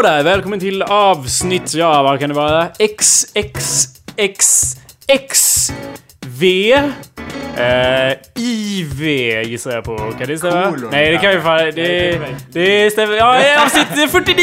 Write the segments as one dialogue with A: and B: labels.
A: Hallå där! Välkommen till avsnitt, ja vad kan det vara? XXXX V X, V gissar jag på. Kan det stämma?
B: Kolon.
A: Nej det kan ju fan... Det,
B: det
A: det stämmer. Ja, det är avsnitt 49!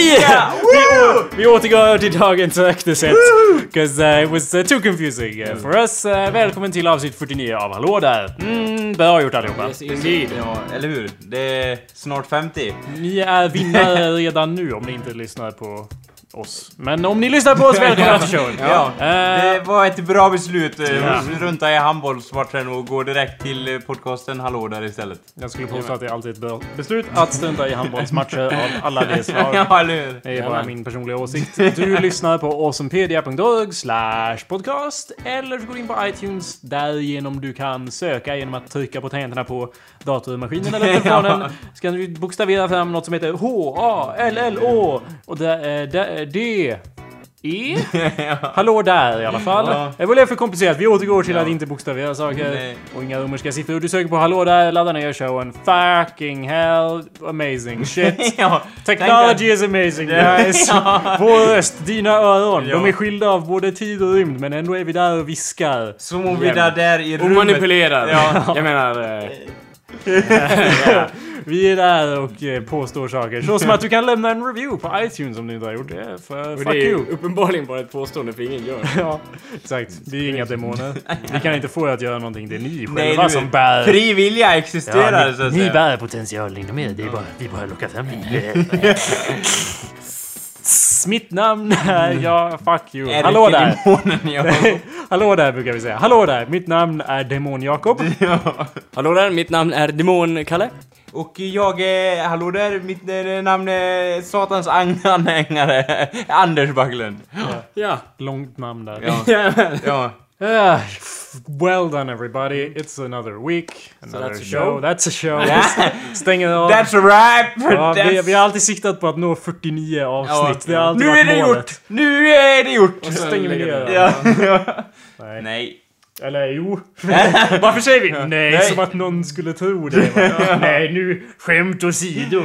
A: vi, vi återgår till dagens aktesätt. Because uh, it was uh, too confusing uh, for us. Uh, välkommen till avsnitt 49 av Hallå där! Mm, bra gjort allihopa.
B: Yes, indeed. Ja, eller hur? Det är snart 50.
A: Ni är vinnare redan nu om ni inte lyssnar på oss. Men om ni lyssnar på oss, välkomna till showen!
B: Ja,
A: Eh,
B: det var ett bra beslut. eh,
A: Ja.
B: Runta i handbollsmatchen och gå direkt till eh, podcasten Hallå där istället.
A: Jag skulle påstå att det alltid är ett bra beslut att strunta i handbollsmatcher av alla de slag.
B: ja, eller?
A: Det är bara min personliga åsikt. Du lyssnar på awesomepedia.org slash podcast eller går in på iTunes därigenom du kan söka genom att trycka på tangenterna på datormaskinen eller telefonen. Så kan du bokstavera fram något som heter H-A-L-L-Å och det är det- D E? Hallå där i alla fall.
B: Ja.
A: Det var lite för komplicerat. Vi återgår till
B: Ja.
A: att inte bokstavera saker.
B: Nej.
A: Och inga romerska siffror. Du söker på hallå där, laddar ner showen. Fucking hell. Amazing shit.
B: ja,
A: Technology is amazing guys.
B: Ja.
A: Vår röst, dina öron. De är skilda av både tid och rymd men ändå är vi där och viskar.
B: Som om vi där, där i
C: Och
B: rummet...
C: manipulerar.
B: Ja.
C: Jag menar... Eh,
A: Vi är där och eh, påstår saker. Så som att du kan lämna en review på iTunes om du inte har gjort det. För
C: och
A: fuck
C: det är
A: you.
C: uppenbarligen bara ett påstående för ingen gör.
A: Ja, exakt. Vi är inga demoner. Vi kan inte få er att göra någonting. Det är ni
B: Nej,
A: själva
B: du,
A: som bär...
B: Fri vilja existerar så
A: Ja,
B: att
A: ni, ni
B: säga.
A: bär potentialen inom er. Det är bara, vi bara fram det. Mitt namn är... Ja, fuck you.
B: Är
A: Hallå där!
B: demonen.
A: Hallå där brukar vi säga. Hallå där! Mitt namn är Demon Jakob.
C: Hallå där, mitt namn är Demon-Kalle.
B: Och jag är... Hallå där, mitt eh, namn är Satans anhängare. Anders Backlund.
C: Ja.
A: Långt namn där.
B: Ja. Ja.
A: Ah, well done everybody. It's another week. Another
C: that's a
A: show.
C: show.
A: That's a show.
B: Yeah.
A: Stänger av.
B: That's a wrap!
A: Ja, vi,
B: That's-
A: vi har alltid siktat på att nå 49 avsnitt. Det har alltid
B: nu är det
A: målet.
B: gjort! Nu är det gjort!
A: Så stänger vi ner.
B: Ja.
A: Nej.
B: Nej.
A: Eller jo. Varför säger vi nej,
B: Nej.
A: som att någon skulle tro det? nej, nu skämt åsido.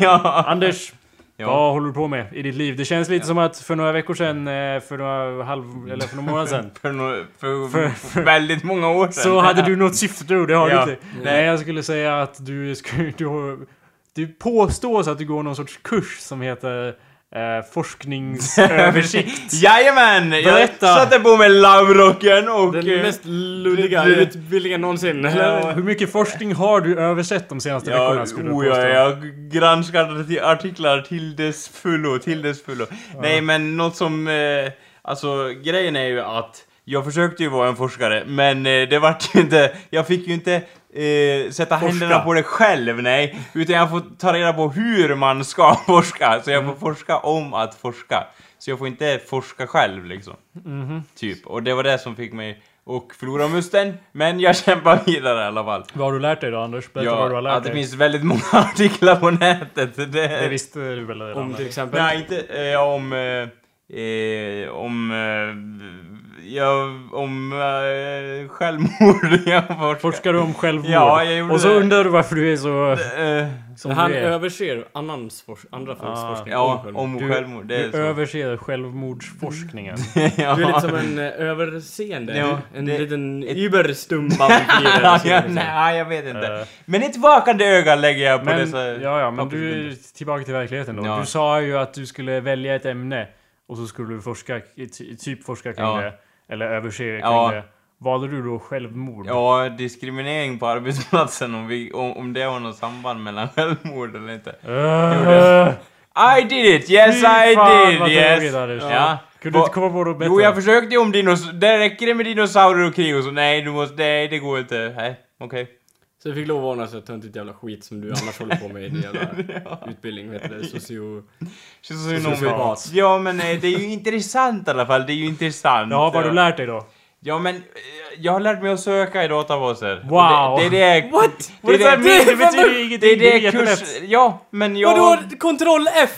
B: ja.
A: Anders,
B: Ja.
A: vad håller du på med i ditt liv? Det känns lite som att för några veckor sedan, eh, för några halv... eller för några månader sedan.
B: För, no- för,
A: För-
B: för väldigt många år sedan.
A: Så hade du något syfte då, det har
B: Ja.
A: du inte. Nej, jag skulle säga att du, skulle- du, du påstås att du går någon sorts kurs som heter eh, forskningsöversikt.
B: Jajamän! Jag
A: Berätta.
B: satte på mig lavrocken och...
C: Den
B: eh,
C: mest luddiga utbildningen någonsin. Eller?
A: Hur mycket forskning har du översett de senaste
B: Ja,
A: veckorna skulle du
B: oh,
A: påstå?
B: ja, jag granskade artiklar till dess fullo, till dess fullo. Nej, men något som... Eh, alltså, grejen är ju att jag försökte ju vara en forskare, men eh, det vart ju inte... Jag fick ju inte eh, sätta händerna på det själv, nej. Utan jag får ta reda på hur man ska forska. Så jag får forska om att forska. Så jag får inte forska själv, liksom. Typ. Och det var det som fick mig att förlora musten. Men jag kämpar vidare i alla fall.
A: Vad har du lärt dig då Anders? Berätta vad du har
B: Ja,
A: lärt
B: att det
A: dig.
B: finns väldigt många artiklar på nätet. Det,
A: Det visste du väl redan?
C: Om till exempel...
B: Nej, inte eh, om... Eh, eh, om... Eh, ja, om eh, självmord. jag har
A: Forskar du om självmord?
B: Ja, jag gjorde
A: Och så
B: det.
A: undrar du varför du är så...
B: Eh,
A: Som
C: Han
A: du är.
C: överser annans fors- andra folks
A: Ah.
C: forskning.
B: ja,
C: självmord.
B: om
A: Du-
B: självmord. Det är
A: Du
B: så.
A: överser självmordsforskningen.
B: ja.
C: Du är lite som en eh, överseende.
B: Ja,
C: en
B: det-
C: liten
B: ett- ja, nej, jag vet inte.
A: Eh,
B: Men ett vakande öga lägger jag på
A: Men,
B: dessa...
A: ja, ja, men du, tillbaka till verkligheten då.
B: Ja.
A: Du sa ju att du skulle välja ett ämne och så skulle du forska, ty- typ forska kring
B: Ja.
A: det. Eller överse kring
B: Ja.
A: det. Valde du då självmord?
B: Ja, diskriminering på arbetsplatsen, om, vi, om, om det har något samband mellan självmord eller inte.
A: Uh,
B: I did it! Yes
A: Fy
B: I
A: fan,
B: did!
A: vad
B: Yes!
A: tråkigt.
B: Ja.
A: kunde du inte komma på något bättre?
B: Jo, jag försökte ju om dinosaurier. Det räcker det med dinosaurier och krig och så. Nej, du måste... Nej, det går inte. Nej, okej.
C: Så jag fick lov att ordna så töntigt jävla skit som du annars håller på med i din jävla utbildning. Vet du det? Socio...
B: Socionom.
C: Sociopat.
B: Ja, men eh, det är ju intressant i alla fall. Det är ju intressant.
A: Ja, vad har du lärt dig då?
B: Ja, men eh, jag har lärt mig att söka i databaser.
A: Wow.
B: Det, det är det...
C: What?
B: Det är det,
A: that mean? Det
B: det,
A: betyder
B: det,
A: ingenting.
B: det är
A: Det
B: det kurs... Ja, men jag...
C: Vadå? Kontroll F?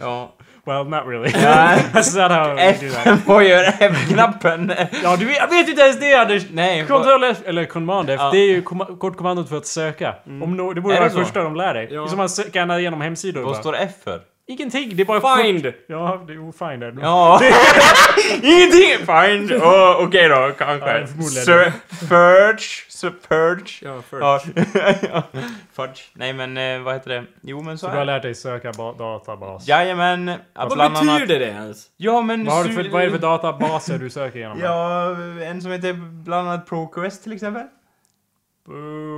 B: Ja.
A: Well, not really. That's not how we do that.
B: F, vad gör F-knappen?
A: Ja, du vet, jag vet inte ens det Anders!
B: Nej,
A: Ctrl F, eller Command F,
B: Ja.
A: det är ju komma- kortkommandot för att söka. Om no, det borde vara
B: det
A: första de lär dig.
C: Ja.
A: Det är som att scanna igenom hemsidor
B: Vad står F för?
A: Ingenting, det är bara
C: Find!
A: Ja, det är find är
B: Ja. Ingenting! Fine. Oh, Okej då, kanske.
A: Ja, förmodligen.
B: Sir, Fudge. Sir Purge.
C: Ja.
B: Ja. ja. Fudge. Nej men eh, vad heter det? Jo men så,
A: Så du
B: är
A: har
B: det.
A: lärt dig söka ba- databas.
B: Jajamän. att
C: Vad
B: bland annat-
C: betyder det ens?
B: Ja men...
A: Vad, har du för, vad är det för databaser du söker igenom? då?
B: Ja, en som heter bland annat ProQuest till exempel.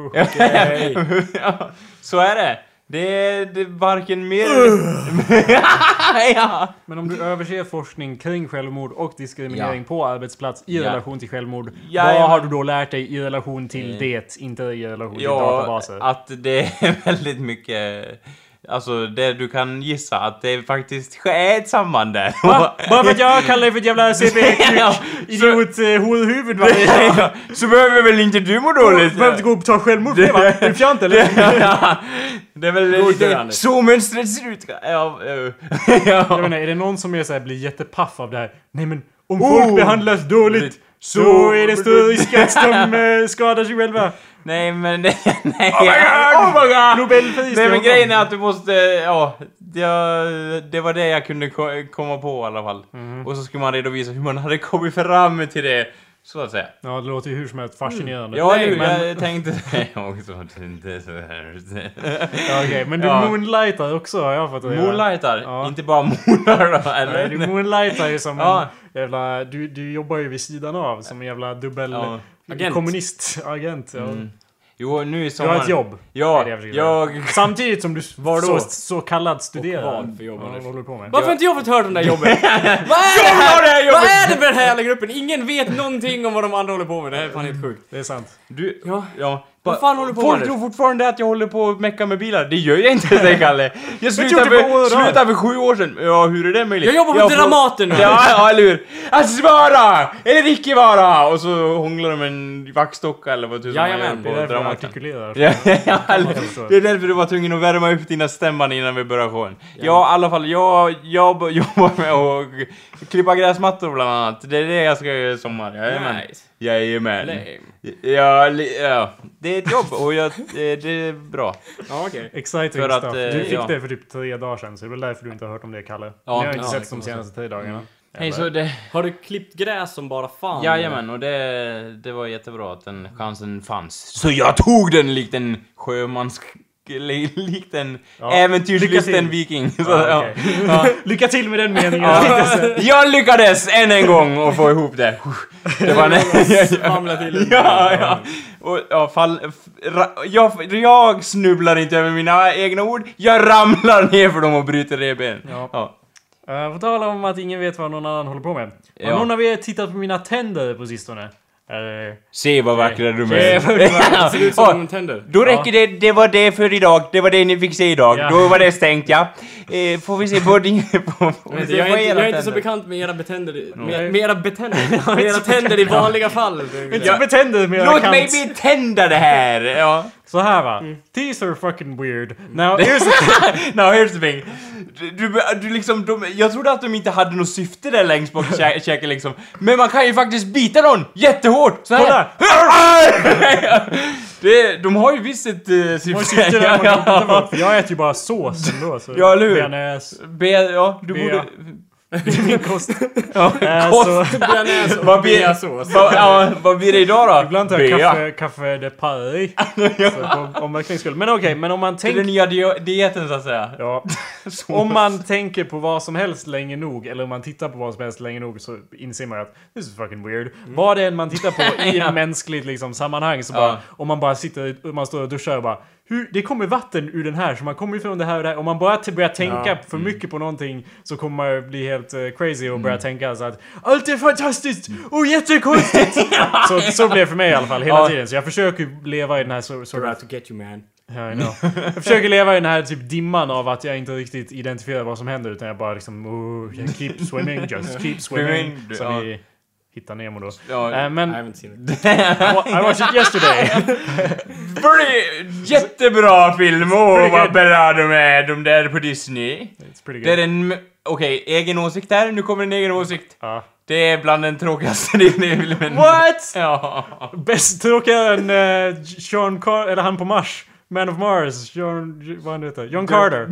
C: Okej.
B: ja, så är det. Det är, det är varken mer... ja.
A: Men om du överser forskning kring självmord och diskriminering
B: Ja.
A: på arbetsplats i
B: Ja.
A: relation till självmord.
B: Jajamän.
A: vad har du då lärt dig i relation till
B: Eh.
A: det, inte i relation till
B: Ja,
A: databaser?
B: att det är väldigt mycket... Alltså det du kan gissa att det faktiskt är ett samband där.
A: Va? Bara för att jag kallar dig för ett jävla cp
B: Ja,
A: idiot eh, va?
B: Så behöver väl inte du må
A: Du
B: dåligt?
A: behöver inte gå och ta självmord för det va? Är du fjant eller?
B: Det är väl lite så mönstret ser ut. Ja,
A: Jag
B: ja.
A: menar, är det någon som är så här, blir jättepaff av det här? Nej men, om
B: Oh!
A: folk behandlas dåligt så är det större risk att de eh, skadar sig själva.
B: Nej men nej. nej.
A: Oh my god!
B: Oh my god!
A: Nobelpris
B: Nej men grejen är att du måste, ja, det, det var det jag kunde ko- komma på i alla fall.
A: Mhm.
B: Och så skulle man redovisa hur man hade kommit fram till det, så att säga.
A: Ja, det låter ju hur som helst fascinerande.
B: Ja,
A: Nej, men,
B: jag tänkte det också, inte så här.
A: ja, okej, men du
B: Ja.
A: moonlightar också har jag fått reda.
B: Moonlightar,
A: Ja.
B: inte bara moonar då,
A: Nej,
B: eller?
A: du moonlightar ju som
B: Ja.
A: en jävla... Du, du jobbar ju vid sidan av som en jävla dubbel...
B: Ja.
C: Agent.
A: Kommunistagent. Ja.
B: Mm. Jo, nu i
A: Du
B: sommar.
A: har ett jobb.
B: Ja,
A: jag. Samtidigt som du
C: Var då?
A: så, så kallad studerar.
C: vad för jobb,
A: Ja, håller du på med?
C: Varför har inte jag fått höra om det här jobbet? vad är det här?
B: det här!
C: Vad är det med den här jävla gruppen? Ingen vet någonting om vad de andra håller på med. Det här är fan helt sjukt.
A: Det är sant.
B: Du,
C: Ja.
B: ja.
C: Vad fan håller du på
B: Folk tror fortfarande att jag håller på att mecka med bilar. Det gör jag inte, säger Kalle. Jag slutade
A: på år
B: för, slutade för sju år sedan. Ja, hur är det möjligt?
C: Jag jobbar på
B: Jag
C: Dramaten nu!
B: Ja, ja, eller hur? Att svara! Eller icke vara! Och så hånglar de med en vaxdocka eller vad tusan man gör
C: Jajamän,
A: Det är
B: på Dramaten.
A: artikulerar.
B: Ja, ja, det är därför du var tvungen att värma upp dina stämband innan vi började showen. Ja, i alla fall, jag, jag jobbar med att klippa gräsmattor bland annat. Det är det jag ska göra i sommar. Jajamän.
C: Nice.
B: Jajamän.
C: Lame.
B: Ja, li, ja, det är ett jobb och jag, det, det är bra.
C: Ja, okej.
A: Exciting
B: För att,
A: stuff.
B: eh,
A: Du fick
B: ja.
A: det för typ tre dagar sedan, så det är väl därför du inte har hört om det, Kalle.
B: Ja,
A: Ni har inte
C: ja,
A: sett
C: det
A: de senaste tre dagarna.
B: Hej,
A: Eller?
B: så det...
C: Har du klippt gräs som bara fan?
B: Jajamän, och det, det var jättebra att den chansen fanns. Så jag tog den likt en sjömans... li- Likt en
A: Ja,
B: äventyrslysten viking. Så,
A: ja. okej.
B: Ja.
A: Lycka till med den meningen.
B: Ja. Jag lyckades än en gång att få ihop det. Det var en...
C: Till.
B: Ja, ja. Och, ja, fall, ra, jag, jag snubblar inte över mina egna ord, jag ramlar ner för dem och bryter revben.
A: Ja.
B: Ja.
A: Uh, på tal om att ingen vet vad någon annan håller på med. Har
B: Ja.
A: någon av er tittat på mina tänder på sistone? Uh,
B: Se vad vackra de
A: Se
B: är.
C: Ser ut som tänder.
B: Då räcker det, det var det för idag, det var det ni fick se idag,
A: Ja.
B: då var det stängt ja. Eh, får vi se på din... På,
C: Jag, är inte,
B: era
C: jag är inte så bekant med era betänder. Med, med era betänder. Med era tänder i vanliga fall.
A: inte betänder med
B: Låt mig betända det här! Ja.
A: Så här va.
C: Mm.
A: These are fucking weird. Now here's the
B: no, here's the thing. Du, du, du liksom, de, jag trodde att de inte hade något syfte där längst bak i kä- käken liksom. Men man kan ju faktiskt bita någon jättehårt! Så här. det, de har ju visst ett uh, syfte. ja?
A: För jag äter ju bara sås ändå. Så
B: Ja, eller hur?
A: Bearnaise.
B: Be, ja, du
A: Bea.
B: borde...
A: Min kost.
B: Ja,
A: Eh,
B: kost.
A: så,
C: Bearnaise och
B: Vad blir,
C: beasås.
B: vad, ja, vad blir det idag då?
A: ibland tar jag kaffe, kaffe de paris. Så på omväxlings skull. Men okej, men om man
B: Det är den
A: tänker...
B: nya di- dieten så att säga.
A: Ja, om man tänker på vad som helst länge nog, eller om man tittar på vad som helst länge nog, så inser man att this is fucking weird. Vad det än man tittar på i
B: Ja.
A: mänskligt liksom, sammanhang, så
B: Ja.
A: bara, om man bara sitter, man står och duschar och bara hur, det kommer vatten ur den här, så man kommer ifrån det här och det här. Om man bara börjar tänka
C: Ja.
A: för mycket på någonting så kommer man bli helt eh, crazy och börja tänka så att allt är fantastiskt och jättekonstigt! så, så blev det för mig i alla fall hela
B: Ja.
A: tiden. Så jag försöker leva i den här så,
C: We're
A: sort
C: out to get you man.
A: I know. Jag försöker leva i den här typ dimman av att jag inte riktigt identifierar vad som händer utan jag bara liksom oh, keep swimming, just keep swimming.
B: Swimming,
A: Som
B: ja.
A: i Hitta Nemo då.
B: Ja.
A: Eh, men
C: I haven't seen it.
A: I watched it yesterday.
B: Pretty, jättebra film! Åh vad
A: good.
B: bra de är, de där på Disney.
A: It's pretty
B: Det är
A: good.
B: en... Okej, egen åsikt där, nu kommer en egen åsikt.
A: Ja.
B: Det är bland den tråkigaste delen i filmen.
A: What?
B: Ja.
A: Bäst tråkigare än uh, Sean Car eller han på Mars. Man of Mars, John, vad han heter, John Carter.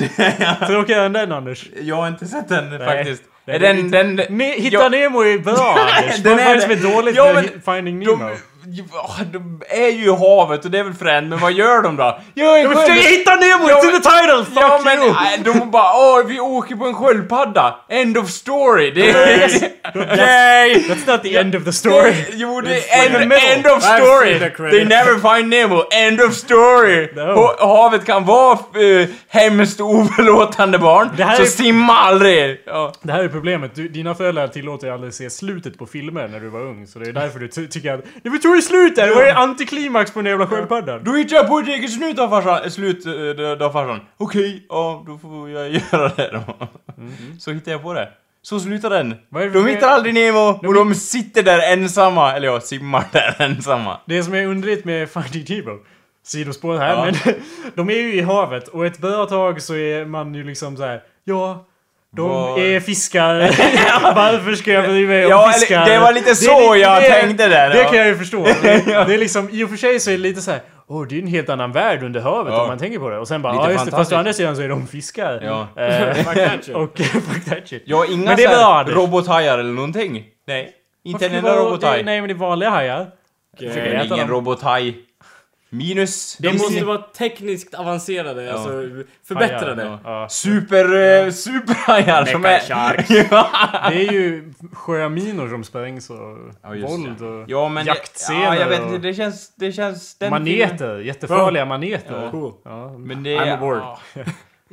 A: Tråkigare än den Anders.
B: Jag har inte sett den
A: Nej.
B: faktiskt. Är den... den
A: Ne- Hitta
B: Ja.
A: Nemo är bra.
B: Den är
A: det är dåligt med
B: men
A: Finding Nemo?
B: de, ja, de är ju i havet och det är väl fränt, men vad gör de då?
A: Jag försöker
B: sköld-
A: hitta Nemo!
B: Ja,
A: It's in
B: men-
A: the title! Fuck
B: Ja men
A: you!
B: de bara åh vi åker på en sköldpadda. End of story. Det är... Okej!
A: That's not the end of the story.
B: Jo det är end, end of story! They never find Nemo. End of story!
A: No.
B: Ha- Havet kan vara uh, hemskt oförlåtande barn,
A: Det här
B: så
A: är-
B: simma aldrig! Ja.
A: Det här är problemet. Du, dina föräldrar tillåter dig aldrig se slutet på filmer när du var ung. Så det är därför du ty- tycker att tog ju slut där! Det var ju antiklimax på den jävla sköldpaddan.
B: Då hittar jag på ett eget slut av farsan. Slut eh, då- farsan. Okej, ja då får jag göra det då. Så hittar jag på det. Så slutar den. De hittar aldrig Nemo och de sitter där ensamma. Eller ja, simmar där ensamma.
A: Det som är underligt med Finding Nemo, sidospår här,
B: Ja.
A: men de är ju i havet och ett bra tag så är man ju liksom så här. ja, de
B: Vad-
A: är fiskar. Varför ska jag bry mig om
B: Ja,
A: fiskar?
B: det var lite så jag
A: det,
B: tänkte där,
A: Det kan jag ju förstå. Det, det är liksom, i och för sig så är det lite så här. Åh, det är en helt annan värld under havet
B: Ja.
A: om man tänker på det. Och sen bara, ja just det, fast å andra sidan så är de fiskar.
B: Ja.
A: Eh,
C: Fuck that shit.
A: och fuck that shit.
B: Jag har inga
A: Men det är bra,
B: robothajar eller någonting. Nej. Inte en enda
A: var-
B: robothaj.
A: det- Nej men det är vanliga hajar.
B: Det
A: äta
B: ingen robothaj. Minus.
C: De
B: Det
C: måste vara tekniskt avancerade,
B: Ja.
C: alltså förbättrade.
A: Hajar, ja.
B: super... Eh, superhajar som är... Ja.
A: Det är ju sjöminor som sprängs och
B: Ja,
A: våld och
B: Ja men...
A: jaktscener
B: Ja, jag vet
A: och
B: inte. Det känns... Det känns... Den
A: maneter. Jättefarliga maneter.
B: Ja.
C: Cool.
A: Ja.
B: Men det...
C: I'm aboard.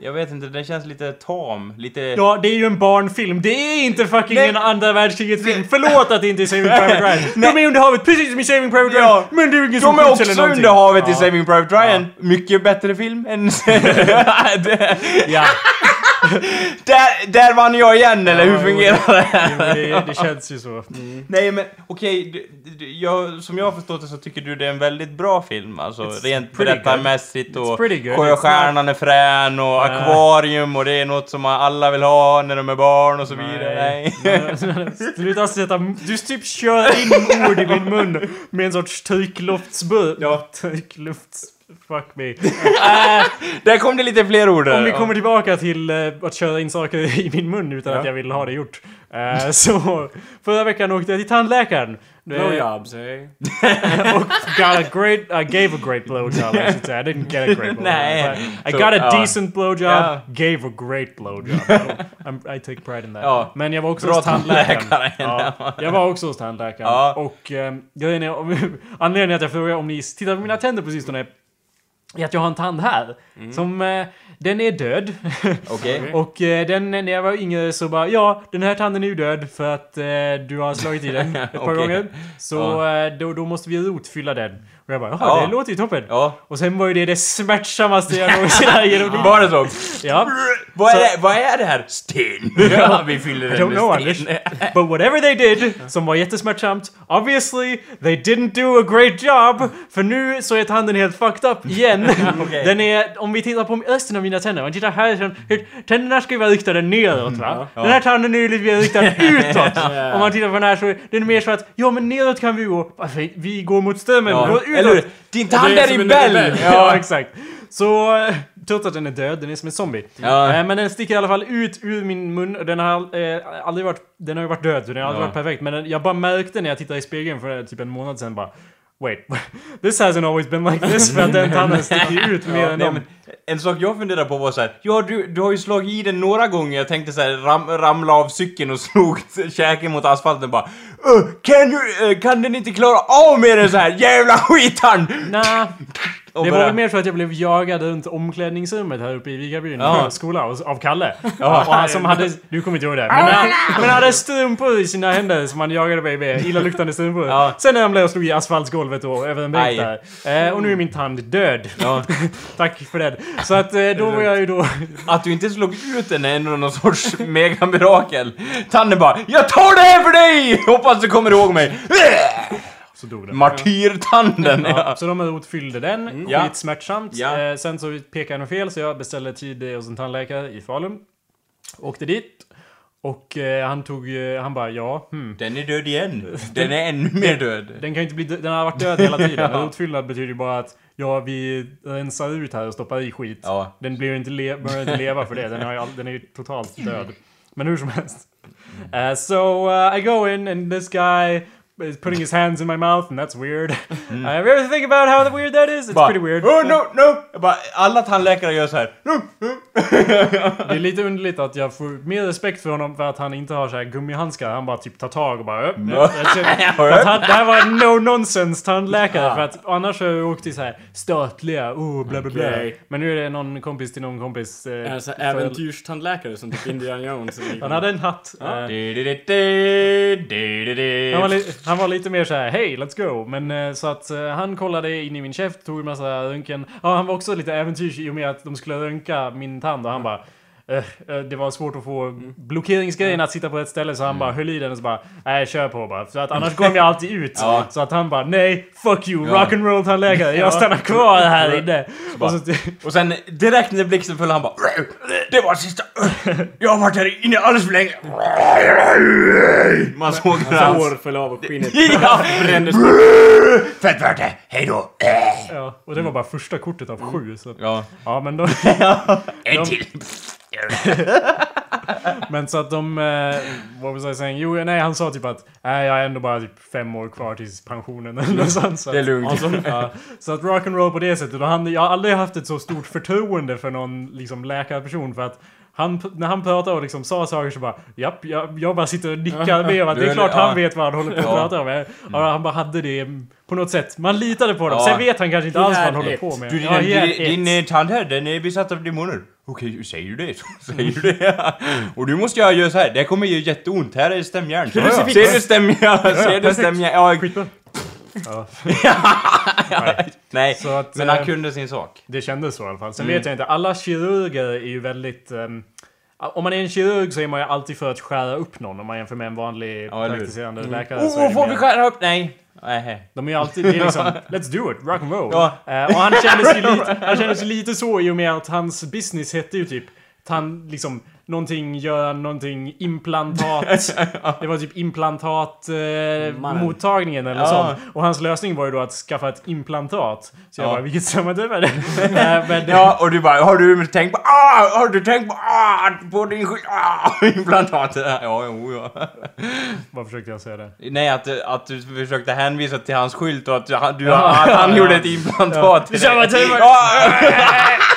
B: Ja. Jag vet inte, den känns lite tam. Lite...
A: Ja, det är ju en barnfilm. Det är inte fucking
B: Nej.
A: en andra världskriget-film. Förlåt att det inte är Saving Private Ryan. De är under havet precis som i Saving Private Ryan.
B: Ja.
A: Men det är ingen som
B: De är också under havet i
A: Ja.
B: Saving Private Ryan. Mycket bättre film än...
A: Ja,
B: där, där vann jag igen, eller hur fungerar det?
A: det, det, känns ju så.
B: Nej men okej, du- du- jag, som jag har förstått det så tycker du det är en väldigt bra film. Alltså
A: It's
B: rent
A: pretty
B: berättarmässigt.
A: It's
B: och
A: pretty good.
B: Sjöstjärnan är frän och
A: Ja.
B: akvarium och det är något som alla vill ha när de är barn och så vidare. Nej.
A: Nej. Sluta sätta... Du typ kör in ord i min mun med en sorts tryckluftsburk. Ja, trycklufts... Fuck me. Äh,
B: Där kom det lite fler ord.
A: Om vi kommer tillbaka till eh, att köra in saker i min mun utan
B: Ja.
A: att jag vill ha det gjort. Eh, så förra veckan åkte jag till tandläkaren. Eh,
C: Blowjobs, eh?
A: och got a great, I gave a great blowjob I should say. I didn't get a great blowjob.
B: Nej.
A: I
B: Så,
A: got a
B: ja.
A: decent blowjob,
B: Ja.
A: gave a great blowjob. I'm, I take pride in that.
B: Ja.
A: Men jag var också
B: Bra
A: hos tandläkaren.
B: tandläkare.
A: Ja, jag var också hos tandläkaren.
B: Ja.
A: Och um, grejen är, anledningen till att jag frågar om ni tittar på mina tänder på sistone är att jag har en tand här. Som, eh, den är död.
B: Okej.
A: Och eh, den, när jag var yngre så bara, ja, den här tanden är ju död för att eh, du har slagit i den ett par
B: Okej.
A: gånger. Så eh, då, då måste vi rotfylla den. Och jag bara, jaha,
B: Ja.
A: det låter ju toppen.
B: Ja.
A: Och sen var ju det det smärtsammaste jag någonsin har genomlidit.
B: Var det så?
A: Ja.
B: Vad är, det, vad är det här? Sten. Ja, vi fyller
A: I
B: den
A: don't
B: med
A: know
B: sten.
A: Anders. But whatever they did, som var jättesmärtsamt, obviously they didn't do a great job. För nu så är tanden helt fucked up igen.
B: Okej.
A: Den är, om vi tittar på resten av mina tänder, om man tittar här, så, hur- tänderna ska ju vara riktade neråt va? Den här tanden är ju lite mer riktad utåt. Om man tittar på den här så är den mer så att, ja men neråt kan vi gå. Varför? Vi går mot strömmen,
B: Ja. Eller hur? Din tand
C: är
B: i
C: rebell.
A: Ja, exakt. Så, trots att den är död, den är som en zombie.
B: Ja.
A: Eh, Men den sticker i alla fall ut ur min mun och den har eh, aldrig varit... Den har ju varit död, så den har aldrig
B: Ja.
A: varit perfekt. Men den, jag bara märkte när jag tittade i spegeln för typ en månad sedan bara... Wait, this hasn't always been like this för att den tanden sticker ut mer än
B: Nej, men, en sak jag funderar på var så här. Ja, du, du har ju slagit i den några gånger. Jag tänkte så här, ram, ramla av cykeln och slog käken mot asfalten bara. "Öh, kan, du, eh, kan den inte klara av med den så här jävla skitan?
A: Nah,
B: Och
A: det var väl mer för att jag blev jagad runt omklädningsrummet här uppe i Vikarbyn
B: Ja.
A: skola av Kalle. och han som hade, du kommer inte ihåg det, men han, men han hade strumpor i sina händer som han jagade mig med, illaluktande strumpor.
B: Ja.
A: Sen ramlade jag och slog i asfaltsgolvet och över en bänk där. Eh, och nu är min tand död.
B: Ja.
A: Tack för det. Så att eh, då var jag ju då...
B: Att du inte slog ut den är ändå någon sorts megamirakel. Tanden bara Jag tar det här för dig! Hoppas du kommer ihåg mig.
A: Så dog den.
B: Martyrtanden.
A: Ja,
B: Ja.
A: så de rotfyllde den,
B: Ja.
A: skitsmärtsamt.
B: Ja.
A: Eh, sen så pekade nog fel så jag beställde tid hos en tandläkare i Falun. Åkte dit. Och eh, han tog, eh, han bara ja, hmm.
B: Den är död igen. Den är ännu mer död.
A: Den kan inte bli dö- den har varit död hela tiden. Utfyllnad betyder ju bara att ja, vi rensar ut här och stoppar i skit.
B: Ja.
A: Den blir ju inte, le- börjar inte leva för det. Den, har ju all, den är ju totalt död. Men hur som helst. Uh, so uh, I go in and this guy is putting his hands in my mouth and that's weird. Have you ever think about how weird that is? It's
B: Bara,
A: pretty weird.
B: Oh no, no! Jag Bara, alla tandläkare gör så här.
A: Det är lite underligt att jag får mer respekt för honom för att han inte har så här gummihandskar. Han bara typ tar tag och bara upp. Att han, det här var en no nonsense tandläkare för att annars har jag åkt till så här statliga, oh bla bla bla. Men nu är det någon kompis till någon kompis. Eh,
C: Alltså
A: för-
C: äventyrstandläkare som typ Indiana Jones.
A: Han hade en hatt. Eh, han, var han var lite mer så här: hej let's go. Men eh, så att eh, han kollade in i min käft, tog en massa röntgen. Ja, han var också lite äventyrs i och med att de skulle röntga min tand och han bara det var svårt att få blockeringsgrejen att sitta på ett ställe så han bara höll i den och så bara Nej kör på bara. För att annars går jag alltid ut.
B: Ja.
A: Så att han bara nej, fuck you,
B: Ja.
A: rock'n'roll tandläkare. Jag stannar kvar här inne. Och så,
B: Och sen direkt när blixten föll han bara Det var sista Jag har varit här inne alldeles för länge Man såg hur
C: hans... hår föll av och skinnet
B: Ja!
C: brändes
B: Fett värt det, hejdå!
A: ja, och det var bara första kortet av sju. Så,
B: Ja.
A: ja men då...
B: En till!
A: Men så att de... Eh, vad was I saying? Jo, nej han sa typ att nej, jag har ändå bara typ fem år kvar tills pensionen eller något sånt. Så
B: Det är
A: att,
B: lugnt.
A: Alltså, ja, så att rock'n'roll på det sättet. Och han, jag har aldrig haft ett så stort förtroende för någon liksom, läkarperson för att han, när han pratade och liksom sa saker så bara Japp, jag, jag bara sitter och nickar med att det är klart
B: ja.
A: han vet vad han håller på att
B: Ja.
A: prata om. Och han bara hade det på något sätt. Man litade på dem.
B: Ja.
A: Sen vet han kanske inte alls vad han håller på med.
B: Du, din,
A: Ja,
B: din, din tand här, den är besatt av demoner. Okej, säger du det så säger du det. Och du måste jag göra så här. det kommer ju jätteont. Här är stämjärn.
A: Crucifix.
B: Ser du stämjärn? Ser du stämjärn? Ja,
A: Skitbra. Ja.
B: nej.
A: Så att,
B: Men han
A: eh,
B: kunde sin sak.
A: Det kändes så i alla fall. Sen
B: Mm.
A: vet jag inte, alla kirurger är ju väldigt... ehm, om man är en kirurg så är man ju alltid för att skära upp någon om man jämför med en vanlig
B: Ja,
A: praktiserande läkare. så är
B: Oh,
A: det
B: får vi skära upp? Nej. Nej.
A: De är ju alltid, det är liksom, let's do it, rock and roll.
B: Ja.
A: Eh, och han kändes ju lite, han kändes lite så i och med att hans business hette ju typ att han liksom någonting gör någonting implantat. Det var typ implantat eh, mottagningen eller
B: Ja.
A: sånt. Och hans lösning var ju då att skaffa ett implantat. Så jag
B: Ja.
A: bara, vilket sammanträffande är det? Eh, men,
B: Ja, och du bara, har du tänkt på, ah, har du tänkt på, ah, på din ah, implantat? Ja, jo, ja.
A: Vad försökte jag säga där?
B: Nej, att, att du försökte hänvisa till hans skylt och att, du,
A: Ja.
B: att han
A: Ja.
B: gjorde ett implantat till
A: Samma
B: dig.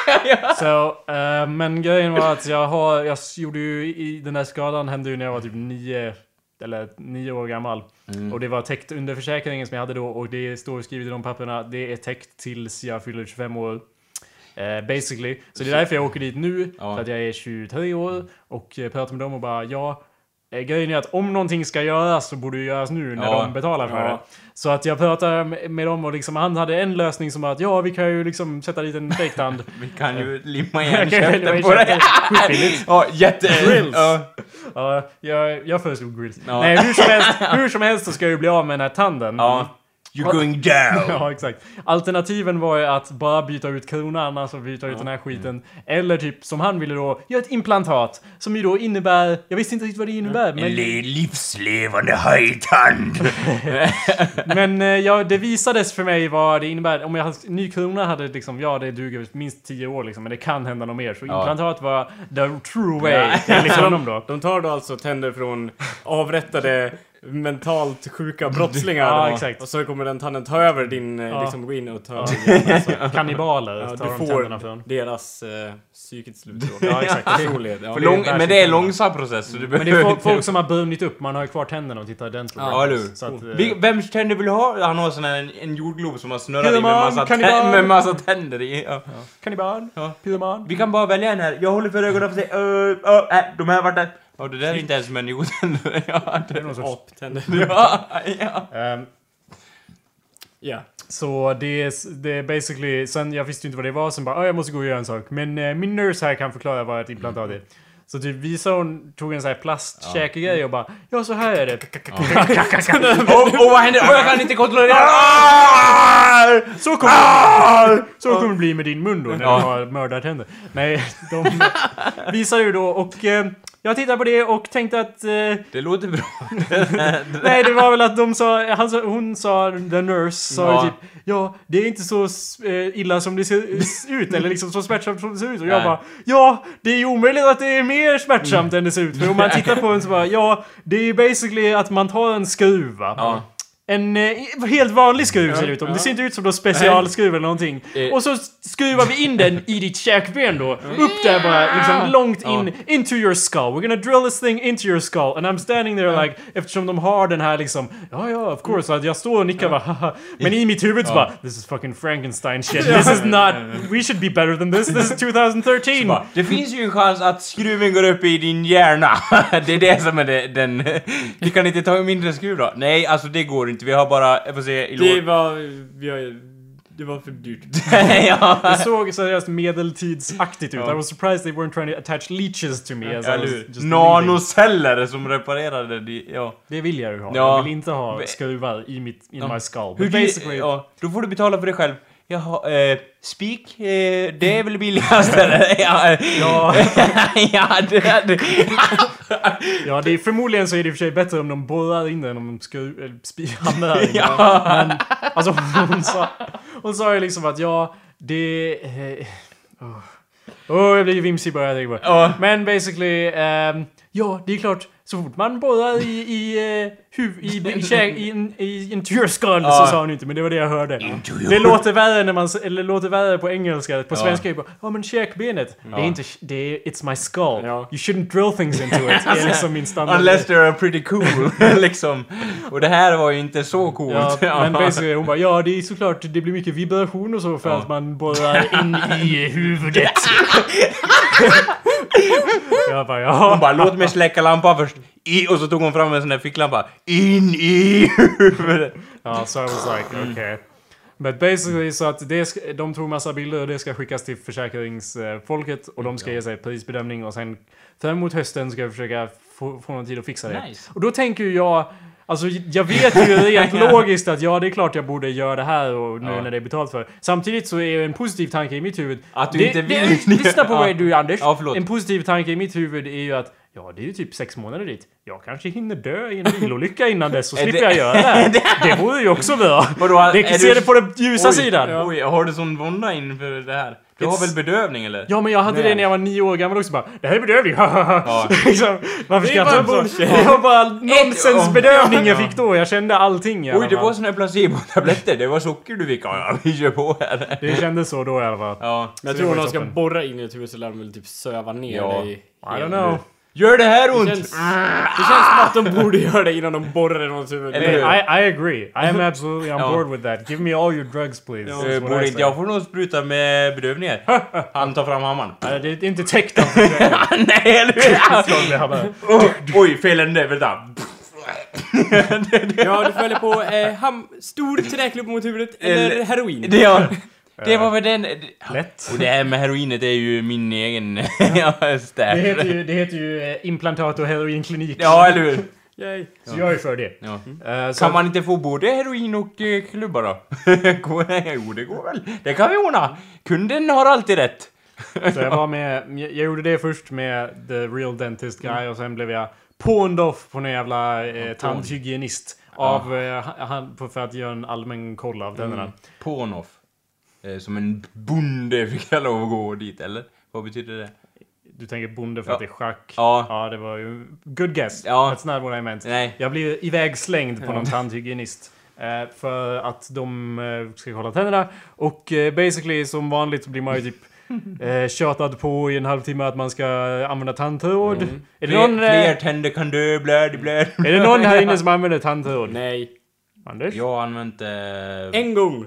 B: Ja.
A: Så, eh, men grejen var att jag har, jag gjorde ju i den där skadan hände ju när jag var typ nio eller nio år gammal. Och det var täckt under försäkringen som jag hade då och det står skrivet i de papperna. Det är täckt tills jag fyller 25 år. Eh, basically. Så det är därför jag åker dit nu.
B: Ja.
A: För att jag är 23 år och eh, pratar med dem och bara ja. Eh, Grejen är att om någonting ska göras så borde det göras nu när
B: Ja.
A: de betalar för
C: Ja.
A: det. Så att jag pratar med- dem och liksom han hade en lösning som var att ja vi kan ju liksom sätta dit en fejktand.
B: Vi kan ju limma
A: Jag
B: igen
A: limma
B: käften på dig. Ja, jätte...
A: Grills.
B: Ja.
A: Ja, jag, jag föreslog grills.
B: Ja.
A: Nej, hur som, helst, hur som helst så ska jag ju bli av med den här tanden.
B: ja. You're going down!
A: Ja, exakt. Alternativen var ju att bara byta ut kronan, alltså byta ut den här skiten. Eller typ, som han ville då, göra ett implantat. Som ju då innebär, jag visste inte riktigt vad det innebär,
B: En
A: men,
B: li- livslevande hajtand!
A: men eh, ja, det visades för mig vad det innebär. Om jag hade, ny krona hade liksom, ja det duger minst 10 år liksom, men det kan hända något mer. Så
B: Ja.
A: implantat var the true way,
B: Ja.
A: honom då.
C: De tar då alltså tänder från avrättade mentalt sjuka brottslingar.
A: Ja, exakt.
C: Och så kommer den tanden ta över din, eh,
A: Ja.
C: liksom gå in och ta över din hjärna, så-
A: Kannibaler
C: Ja,
A: tar de tänderna från.
C: deras eh, psykets slutråd.
A: Ja, exakt.
C: Personlighet. Ja.
A: Det
B: lång, men det är en långsam process, så du
A: Men det är folk, folk som har brunnit upp, man har ju kvar tänderna och tittar ordentligt.
B: Ja, eller hur?
A: Eh,
B: Vems tänder vill du ha? Han har sån här, en, en jordglob som har snurrat i med massa,
A: kannibal.
B: tä- med massa tänder i. Ja.
A: Kannibal,
B: Ja.
A: pyroman.
B: Vi kan bara välja en här. Jag håller för ögonen på sig. Uh, uh, äh, de här vart där. Ja, det där är inte ens människotänder. ja,
A: Det är någon sorts...
C: Aptänder.
B: ja, ja.
A: Ehm,
C: Ja.
A: så det är, det är basically, sen jag visste ju inte vad det var, sen bara "Ah, jag måste gå och göra en sak. Men eh, min nurse här kan förklara vad ett implantat är. Så typ visade hon, tog en sån här plastkäkegrej och bara Ja så här är det.
B: Och, och vad händer? Och jag kan inte kontrollera! Ah!
A: Så kommer, det, så kommer det bli med din mun då när
B: Ja.
A: du har mördartänder. Nej, de visade ju då och eh, jag tittade på det och tänkte att... Eh,
B: Det låter bra.
A: nej, det var väl att de sa... Han sa hon sa, the nurse, sa
B: Ja.
A: typ Ja, det är inte så eh, illa som det ser ut, eller liksom så smärtsamt som det ser ut. Och jag
B: Nej.
A: bara Ja, det är ju omöjligt att det är mer smärtsamt än det ser ut. För om man tittar på den så bara Ja, det är basically att man tar en skruv va?
B: Ja.
A: En eh, helt vanlig skruv ser det ut som. Det ser inte ut som någon specialskruv eller någonting.
B: Eh.
A: Och så skruvar vi in den i ditt käkben då. Upp där bara, liksom långt in, into your skull. We're gonna drill this thing into your skull. And I'm standing there like, eftersom de har den här liksom, ja ja of course, att jag står och nickar bara haha. Men i mitt huvud så bara, this is fucking Frankenstein shit. This is not, we should be better than this. This is 2013.
B: Bara, Det finns ju en chans att skruven går upp i din hjärna. det är det som är det, den... Vi kan inte ta en mindre skruv då? Nej, alltså det går inte. Vi har bara, jag får se, i
C: Det var... Vi har, det var för dyrt.
B: ja.
A: Det såg seriöst medeltidsaktigt ut.
B: Ja.
A: I was surprised they weren't trying to attach leeches to me as just leaving.
B: Nanoceller som reparerade det, ja.
A: Det vill jag ju ha.
B: Ja.
A: Jag vill inte ha skruvar i mitt, in
B: Ja.
A: my skull.
B: Hur basically... ja, då får du betala för det själv. Jaha, eh, spik, eh, det är väl billigast eller? ja,
A: Ja,
B: ja, det, det.
A: ja, det är, förmodligen så är det i och för sig bättre om de borrar in den om de eller spi- hamnar där inne.
B: Ja.
A: Men, alltså hon sa, hon sa ju liksom att ja, det... Eh, Åh, oh. jag blir vimsig bara jag tänker på det. Men basically, ehm, ja, det är klart. Så fort man borrar i, i, uh, huv, i, i, i, i skull, så sa hon inte, men det var det jag hörde. Det låter värre när man, eller låter värre på engelska. På
B: Ja.
A: svenska är det ja men käkbenet. Det är inte, det är, it's my skull.
C: Ja.
A: You shouldn't drill things into it. Det är liksom min standard.
B: Unless they're pretty cool, liksom. Och det här var ju inte så coolt.
A: Ja, men basically hon bara, ja det är såklart, det blir mycket vibration och så för
B: Ja.
A: att man borrar in i huvudet. jag bara, ja.
B: Hon bara, låt mig släcka lampan först. I, och så tog hon fram en sån där ficklampa. In i huvudet.
A: Ja, så I was like, okay. But basically så att det ska, de tog massa bilder och det ska skickas till försäkringsfolket och de ska ge sig prisbedömning och sen fram mot hösten ska jag försöka få, få någon tid att fixa det.
B: Nice.
A: Och då tänker jag, alltså jag vet ju rent logiskt att ja, det är klart jag borde göra det här och nu
B: Ja.
A: när det är betalt för. Samtidigt så är en positiv tanke i mitt huvud
B: Att du
A: det,
B: inte
A: det,
B: vill.
A: Lyssna på mig du Anders.
B: Ja,
A: en positiv tanke i mitt huvud är ju att Ja, det är ju typ sex månader dit. Jag kanske hinner dö i en bilolycka innan dess så slipper
B: det-
A: jag göra det. Det vore ju också bra.
B: Vadå,
A: Det,
B: är
A: se
B: du-
A: det på den ljusa
B: Oj,
A: sidan.
B: Oj, har du sån vånda inför det här? Du har väl bedövning eller?
A: Ja, men jag hade
C: Nej.
A: det när jag var nio år gammal också bara. Det här är bedövning,
B: Ja.
A: liksom, Varför
C: bara
A: ta på
C: bullshit.
A: Det var bara nonsensbedövning jag
B: Ja.
A: fick då. Jag kände allting
B: Oj, det var såna här placebotabletter. Det var socker du fick. Ja, ja, vi kör på här.
A: Det kändes så då i alla fall.
B: Ja.
C: Men jag tror om de ska borra in i ett huvud så lär de väl typ söva ner
B: Ja.
C: dig.
A: I don't know.
B: Gör det här
C: Det
B: ont?
C: känns, det känns som att de borde göra det innan de borrar i någons huvud.
B: Eller?
A: I, I agree. I am absolutely on board with that. Give me all your drugs please.
C: Ja.
A: That's
B: Eh, Borde inte jag få någon spruta med bedövningar? Han tar fram hammaren.
A: Nej, det är inte täckt av
B: Nej, eller hur?
A: det
B: Oj, fel ände. Vänta.
C: Ja, du följer på eh, ham, stor träklubb mot huvudet eller
B: Eller-
C: heroin.
B: Det, ja. Det var väl den...
A: Lätt.
B: Och det här med heroinet är ju min egen ja,
A: Det heter ju, det heter ju eh, implantat och heroinklinik.
B: Ja, eller hur?
C: Yay.
A: Så jag är för det.
B: Ja.
A: Eh, så
B: Kan man inte få både heroin och eh, klubbar då? Jo, det går väl. Det kan vi ordna. Kunden har alltid rätt.
A: Så jag var med, jag gjorde det först med The Real Dentist Guy och sen blev jag pawned off på en jävla eh, tandhygienist. Av, eh, han, på- för att göra en allmän koll av tänderna.
B: Mm. Pånoff. Eh, som en bonde fick jag lov att gå dit, eller? Vad betyder det?
A: Du tänker bonde för
B: Ja.
A: att det är schack?
B: Ja.
A: Ja, det var ju... Good guess.
B: Ja.
A: That's not what I meant.
B: Nej.
A: Jag blev ivägslängd på någon tandhygienist. Eh, för att de eh, ska kolla tänderna. Och eh, basically som vanligt så blir man ju typ eh, tjatad på i en halvtimme att man ska använda tandtråd. Är, det
B: Fler,
A: någon,
B: fler
A: eh,
B: tänder kan dö, blöd, blöd.
A: är det någon här inne som använder tandtråd?
C: Nej.
A: Anders?
B: Jag har använt det...
C: En gång.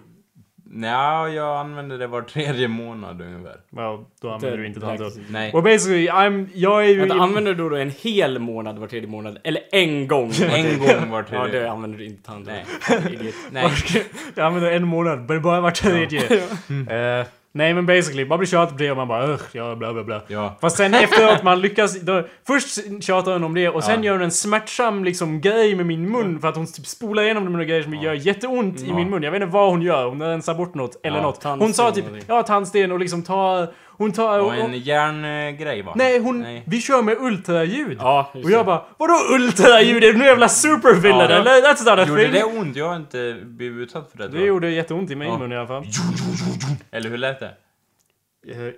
B: Nja, jag använder det var tredje månad ungefär.
A: Well, då använder du inte tandtråd.
B: Nej.
A: Well basically, I'm, jag är ju...
C: Vänta, använder du då en hel månad var tredje månad? Eller en gång?
B: En gång var
C: Ja,
B: tredje.
C: det använder du inte tandtråd.
B: Nej. Nej.
A: jag använder en månad, men bara var tredje. Eh, Nej men basically, bara blir tjatig på det och man bara Ugh, ja bla bla bla.
B: Ja.
A: Fast sen efteråt man lyckas... Då, först tjatar hon om det och sen
B: Ja.
A: gör hon en smärtsam liksom grej med min mun för att hon typ spolar igenom det med några grejer som gör jätteont i min mun. Jag vet inte vad hon gör, hon rensar bort något eller
B: Ja,
A: något. Hon sa typ, ja tandsten och liksom ta... Hon tar...
B: Och
A: Och,
B: en järngrej va?
A: nej, hon...
B: Nej.
A: Vi kör med ultraljud.
C: Ja,
A: och jag
C: det.
A: bara, vadå ultraljud? Är du en jävla supervillain
B: Ja.
A: eller? That's not a
B: Gjorde
A: thing.
B: det ont? Jag har inte blivit utsatt för det.
A: Det gjorde jätteont i min
B: Ja.
A: mun i alla fall.
B: Eller hur lät det?
A: Eh,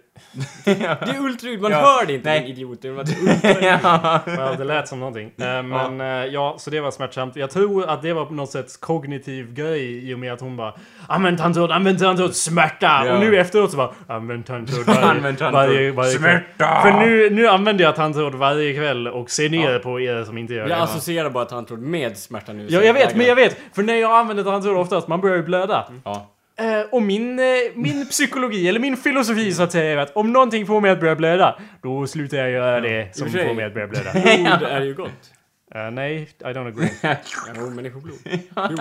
C: Det är ultraljud, man
B: Ja.
C: hör det inte
B: Nej.
C: din idiot. Det ultraljud.
B: ja.
A: Well, det lät som någonting. Eh, men ja. ja, så det var smärtsamt. Jag tror att det var på något sätt kognitiv grej i och med att hon bara Använd tandtråd, använd tandtråd, smärta!
B: Ja.
A: Och nu efteråt så bara Använd tandtråd varje, varje, varje kväll.
B: Smärta!
A: För nu, nu använder jag tandtråd varje kväll och ser ner på er som inte gör
C: Jag
A: det.
C: associerar bara tandtråd med smärta nu.
A: Ja, jag vet, men jag vet! För när jag använder tandtråd oftast, man börjar ju blöda.
B: ja.
A: Eh, och min, eh, min psykologi, eller min filosofi så att säga, är att om någonting får mig att börja blöda, då slutar jag göra det som får mig att börja blöda.
C: Blod är ju gott.
A: Eh, nej, I don't agree.
C: Jo, människoblod. Jo.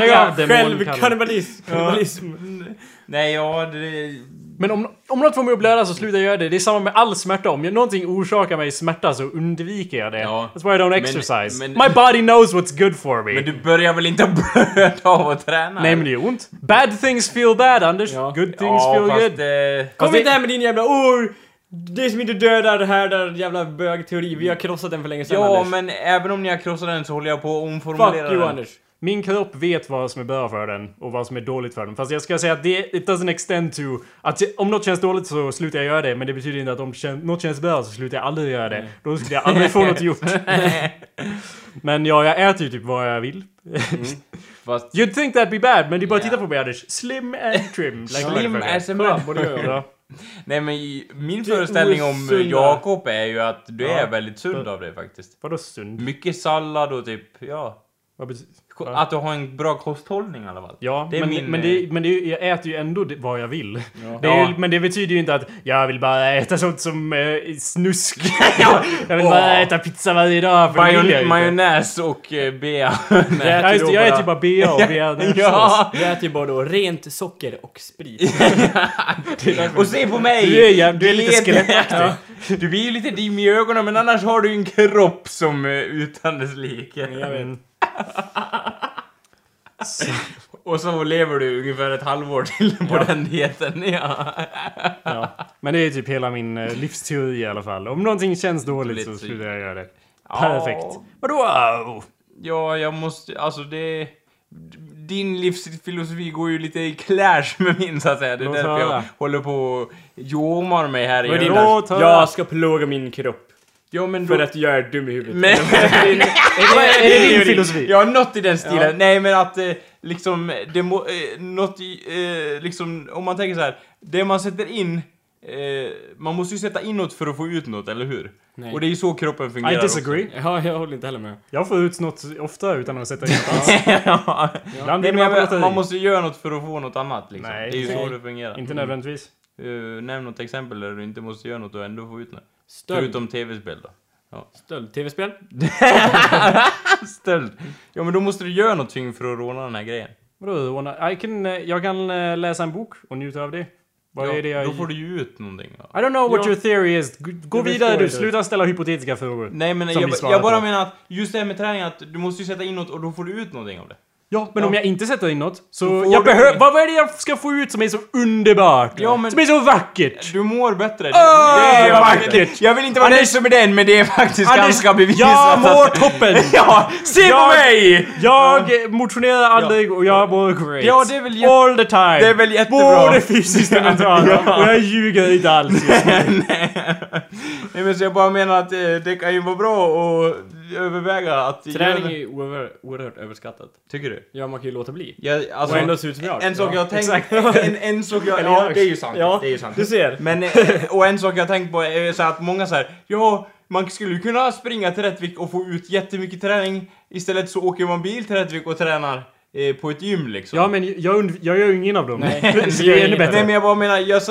A: Lägg av
C: Själv
A: demonkallar.
C: kannibalism.
B: Nej, ja, det...
A: Men om, om något får mig att blöda så slutar jag göra det. Det är samma med all smärta. Om jag- någonting orsakar mig smärta så undviker jag det.
B: Ja.
A: That's why I don't
B: Men-
A: exercise.
B: men-
A: My body knows what's good for me.
B: Men du börjar väl inte blöda av att träna?
A: Nej men det är ont. Bad things feel bad Anders.
C: Ja.
A: Good things
B: ja,
A: feel
B: fast,
A: good.
B: eh,
C: Kom inte här med din jävla åh, det som inte dödar det här där jävla bögteori. Vi har krossat den för länge sedan
B: Ja,
C: Anders.
B: men även om ni har krossat den så håller jag på att omformulera
C: Fuck you
B: den.
C: Anders.
A: Min kropp vet vad som är bra för den och vad som är dåligt för den. Fast jag ska säga att det it doesn't extend to att om något känns dåligt så slutar jag göra det. Men det betyder inte att om något känns bra så slutar jag aldrig göra det. Då skulle jag aldrig få något gjort. men ja, jag äter ju typ vad jag vill.
B: Fast
A: You'd think that'd be bad, men det är bara
B: Ja.
A: titta på mig Anders. Slim and trim. Like
B: Slim as a man.
C: du.
A: Ja.
B: Nej men min
C: är
B: föreställning om. Jakob är ju att du
A: Ja.
B: är väldigt sund av det faktiskt.
A: Vadå sund?
B: Mycket sallad och typ, ja.
A: Vad betyder... Ja.
B: Att du har en bra kosthållning i alla fall.
A: Ja,
B: Det är
A: men,
B: min,
A: men, det, men det, jag äter ju ändå det, vad jag vill. Det är
B: Ja.
A: ju, men det betyder ju inte att jag vill bara äta sånt som eh, snusk. jag vill bara äta pizza varje dag, för jag ju inte.
B: majonnäs och eh, bea.
A: Ja, just det, jag äter ju bara bea och bearnaisesås.
B: ja!
C: Vi äter ju bara då rent socker och sprit.
B: Och se på mig!
A: Du är, jäv- du är lite skelettaktig.
B: Du blir ju lite dim i ögonen men annars har du en kropp som uh, utan dess like.
C: Jag vet.
B: Och så lever du ungefär ett halvår till på
A: Ja.
B: den dieten. Ja.
A: Ja. Men det är typ hela min eh, livsteori i alla fall. Om någonting känns dåligt så slutar jag göra det.
B: Ja.
A: Perfekt. Vadå? Wow.
B: Ja, jag måste, alltså det... Din livsfilosofi går ju lite i clash med min så att säga. Det är
A: Låt
B: därför
A: höra.
B: jag håller på och jomar mig här.
A: Låt höra.
C: Jag ska plåga min kropp.
B: Ja men då...
C: För att jag är dum i huvudet.
B: Men...
A: Är det, är det din filosofi?
B: Ja, något i den stilen.
C: Ja.
B: Nej, men att eh, liksom, det må, eh, något eh, liksom, om man tänker så här. Det man sätter in, eh, man måste ju sätta in något för att få ut något, eller hur?
C: Nej.
B: Och det är ju så kroppen fungerar
A: I disagree.
C: Ja, jag håller inte heller med.
A: Jag får ut något ofta utan att sätta in något alls.
B: ja.
A: Ibland
B: Nej,
A: man
B: man
A: lotteri.
B: måste ju göra något för att få något annat liksom.
A: Nej,
B: det är ju
A: nej.
B: så det fungerar.
A: Inte nödvändigtvis.
B: Uh, nämn något exempel där du inte måste göra något och ändå få ut något.
C: Stöld.
B: Förutom tv-spel då.
C: Stöld. TV-spel?
B: Stöld. Ja men då måste du göra någonting för att råna den här grejen.
A: Vadå råna? Eh, jag kan eh, läsa en bok och njuta av det. Vad
B: ja,
A: är det jag...
B: Då får du ju ut någonting. Ja.
A: I don't know what
C: Ja.
A: your theory is. Gå vidare du, sluta ställa hypotetiska frågor.
B: Nej men jag, jag bara
A: på.
B: menar att just det här med träning att du måste ju sätta in något och då får du ut någonting av det.
A: Ja, men om jag inte sätter in något så...
B: Får
A: Jag
B: du-
A: behöver... Vad vad är det jag ska få ut som är så underbart?
B: Ja, men-
A: Som är så vackert?
B: Du mår bättre.
A: Åh,
B: det är vackert. Jag vill inte vara
A: Anders-
B: nöjd med den men det är faktiskt ganska bevisat.
A: jag mår
B: att-
A: toppen!
B: Ja, se på
A: Jag-
B: mig!
A: Jag motionerar aldrig och jag mår great.
B: Ja, det är väl jätte-
A: All the time.
B: det är väl jättebra.
A: Både fysiskt och mentalt. Och jag ljuger inte alls.
B: Nej men så jag bara menar att eh, det kan ju vara bra att överväga att
C: Träning är ju oerhört, oerhört överskattat.
B: Tycker du?
C: Ja, man kan ju låta bli.
B: Jag, alltså,
C: Och ändå se ut som jag.
B: en sak jag har tänkt... En, en sak jag... Ja, det är ju sant.
C: Ja,
B: det är ju sant.
C: du ser.
B: Men, eh, och en sak jag har tänkt på är så att många här, ja, man skulle ju kunna springa till Rättvik och få ut jättemycket träning. Istället så åker man bil till Rättvik och tränar eh, på ett gym liksom.
A: Ja, men jag, jag gör ju ingen av dem.
C: Nej.
A: det är ännu bättre.
B: Nej men jag bara menar, jag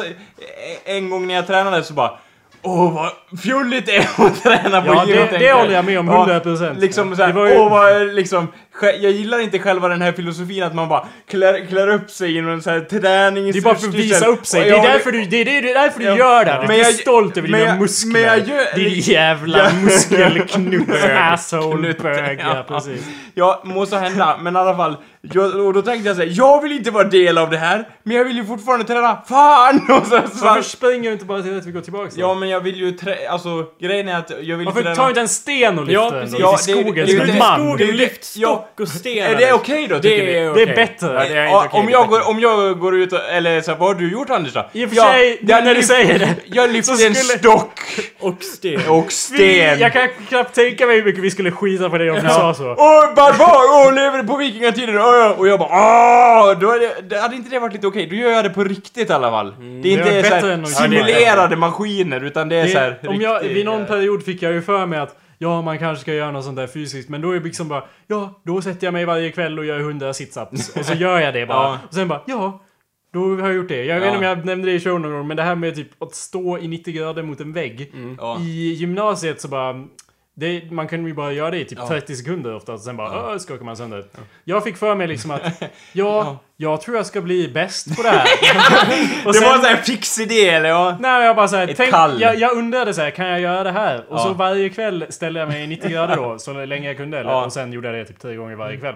B: en gång när jag tränade så bara Åh vad fjulligt det är att träna på
A: Ja, det, det håller jag med om
B: Ja,
A: 100%.
B: Liksom såhär,
A: ju-
B: åh vad liksom jag gillar inte själva den här filosofin att man bara klär, klär upp sig i någon sån här tränings...
A: Det är bara för att visa upp sig. Det är därför du, det är, det är därför du
B: Ja.
A: gör det. Du är
B: jag-
A: stolt över dina muskler.
B: men jag gör-
A: Din jävla
B: Ja.
A: muskelknutt. Asshole. Ja, precis.
B: Ja, måste hända. Men i alla fall. Jag, och då tänkte jag säga, jag vill inte vara del av det här. Men jag vill ju fortfarande träna. Fan! Och så,
A: Varför
B: så,
A: springer du inte bara till att vi går tillbaka? då?
B: ja, men jag vill ju trä... Alltså, grejen är att jag vill
A: Varför
B: träna...
A: tar du inte en sten och lyfter
C: Ja,
A: den då?
B: Ja,
A: i skogen
B: det-
A: som
B: det-
A: en man?
C: Skogen, lyft
B: ja.
C: Stock och stenar.
B: Är det okej då, tycker
C: Det
B: ni?
C: är
A: Det är bättre.
C: Ja, det är inte okej,
B: om,
C: det är
B: jag går, om jag går ut och, eller så här, vad har du gjort Anders då?
A: I och för
B: Ja,
A: sig,
B: jag
A: när du
B: lyft-
A: säger det.
B: Jag lyfte
A: så
B: en
A: skulle-
B: stock
C: Och sten.
B: och
A: Vi,
B: sten.
A: jag kan knappt tänka mig hur mycket vi skulle skita på det om du sa så.
B: Åh, barbar! Åh, lever på vikingatiden! Åh, ja. Och jag bara åh! Då är det, det, hade inte det varit lite okej? Då gör jag det på riktigt i alla fall. det är
A: Mm, det
B: inte
A: är
B: så här,
A: att-
B: simulerade maskiner, utan det är så här
A: Det, om jag, vid någon
B: eh,
A: period fick jag ju för mig att Ja, man kanske ska göra något sånt där fysiskt, men då är det liksom bara Ja, då sätter jag mig varje kväll och gör 100 sit-ups. Och så gör jag det bara.
B: Ja.
A: Och sen bara, ja. Då har jag gjort det. Jag vet
B: Ja.
A: inte om jag nämnde det i showen någon gång, men det här med typ att stå i 90 grader mot en vägg.
B: Ja.
A: I gymnasiet så bara... Det, man kan ju bara göra det i typ
B: Ja.
A: 30 sekunder ofta, och sen bara ja. skakar man sönder. Jag fick för mig liksom att ja, jag tror jag ska bli bäst på det här. och
B: Det
A: sen-
B: var en sån här fix idé, eller ja?
A: Nej, jag bara såhär, tänk,
B: kall.
A: jag, jag undrade såhär, kan jag göra det här? Och
B: Ja.
A: så varje kväll ställde jag mig i 90 grader då, så länge jag kunde. Eller,
B: Ja.
A: Och sen gjorde jag det typ tre gånger varje kväll.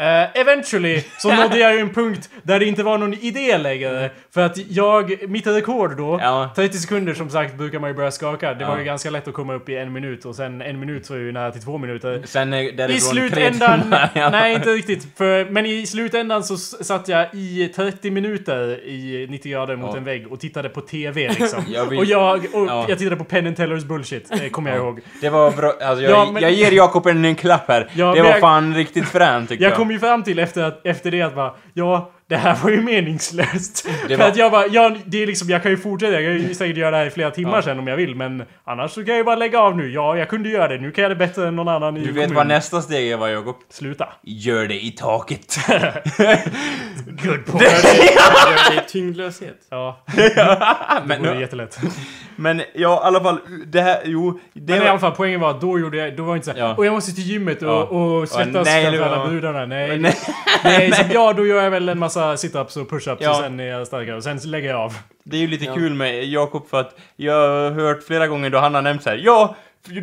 A: Eh, eventually så nådde jag ju en punkt där det inte var någon idé längre. För att jag, mitt rekord då,
B: Ja.
A: 30 sekunder som sagt brukar man ju börja skaka. Det var
B: Ja.
A: ju ganska lätt att komma upp i en minut och sen en minut så är ju nära till två minuter.
B: Sen är
A: I slutändan...
B: ja.
A: Nej, inte riktigt. För, men i slutändan så satt jag i 30 minuter i 90 grader mot en vägg och tittade på TV liksom.
B: Jag vill-
A: Och jag, och
B: Ja.
A: jag tittade på Penn Tellers bullshit, det kommer jag ihåg.
B: Det var bra, alltså jag,
A: Ja, men-
B: jag ger Jakob en, en klapp här. Det var
A: jag-
B: fan riktigt fränt tycker jag.
A: Jag kom ju fram till efter, att, efter det att bara, ja, det här var ju meningslöst.
B: Det
A: För
B: var-
A: att jag bara, ja, det är liksom, jag kan ju fortsätta, jag kan ju säkert göra det här i flera timmar
B: Ja.
A: sen om jag vill, men annars så kan jag ju bara lägga av nu. Ja, jag kunde göra det, nu kan jag det bättre än någon annan i
B: Du vet
A: kommunen.
B: vad nästa steg är va Jakob?
A: Sluta.
B: Gör det i taket.
A: Good point.
C: Det är tyngdlöshet.
A: Ja,
B: men,
A: det vore jättelätt.
B: men ja, i alla fall, det här, jo, det
A: Men i
B: var...
A: alla fall, poängen var att då gjorde jag, då var det inte såhär
B: Ja.
A: och jag måste till gymmet och,
B: Ja.
A: och svettas
B: nej,
A: framför
B: var-
A: alla brudarna. Nej.
B: Nej.
A: Nej, så ja, då gör jag väl en massa sit-ups och push-ups
B: Ja.
A: och sen är jag starkare och sen lägger jag av.
B: Det är ju lite
C: Ja.
B: kul med Jakob för att jag har hört flera gånger då han har nämnt så här. Ja,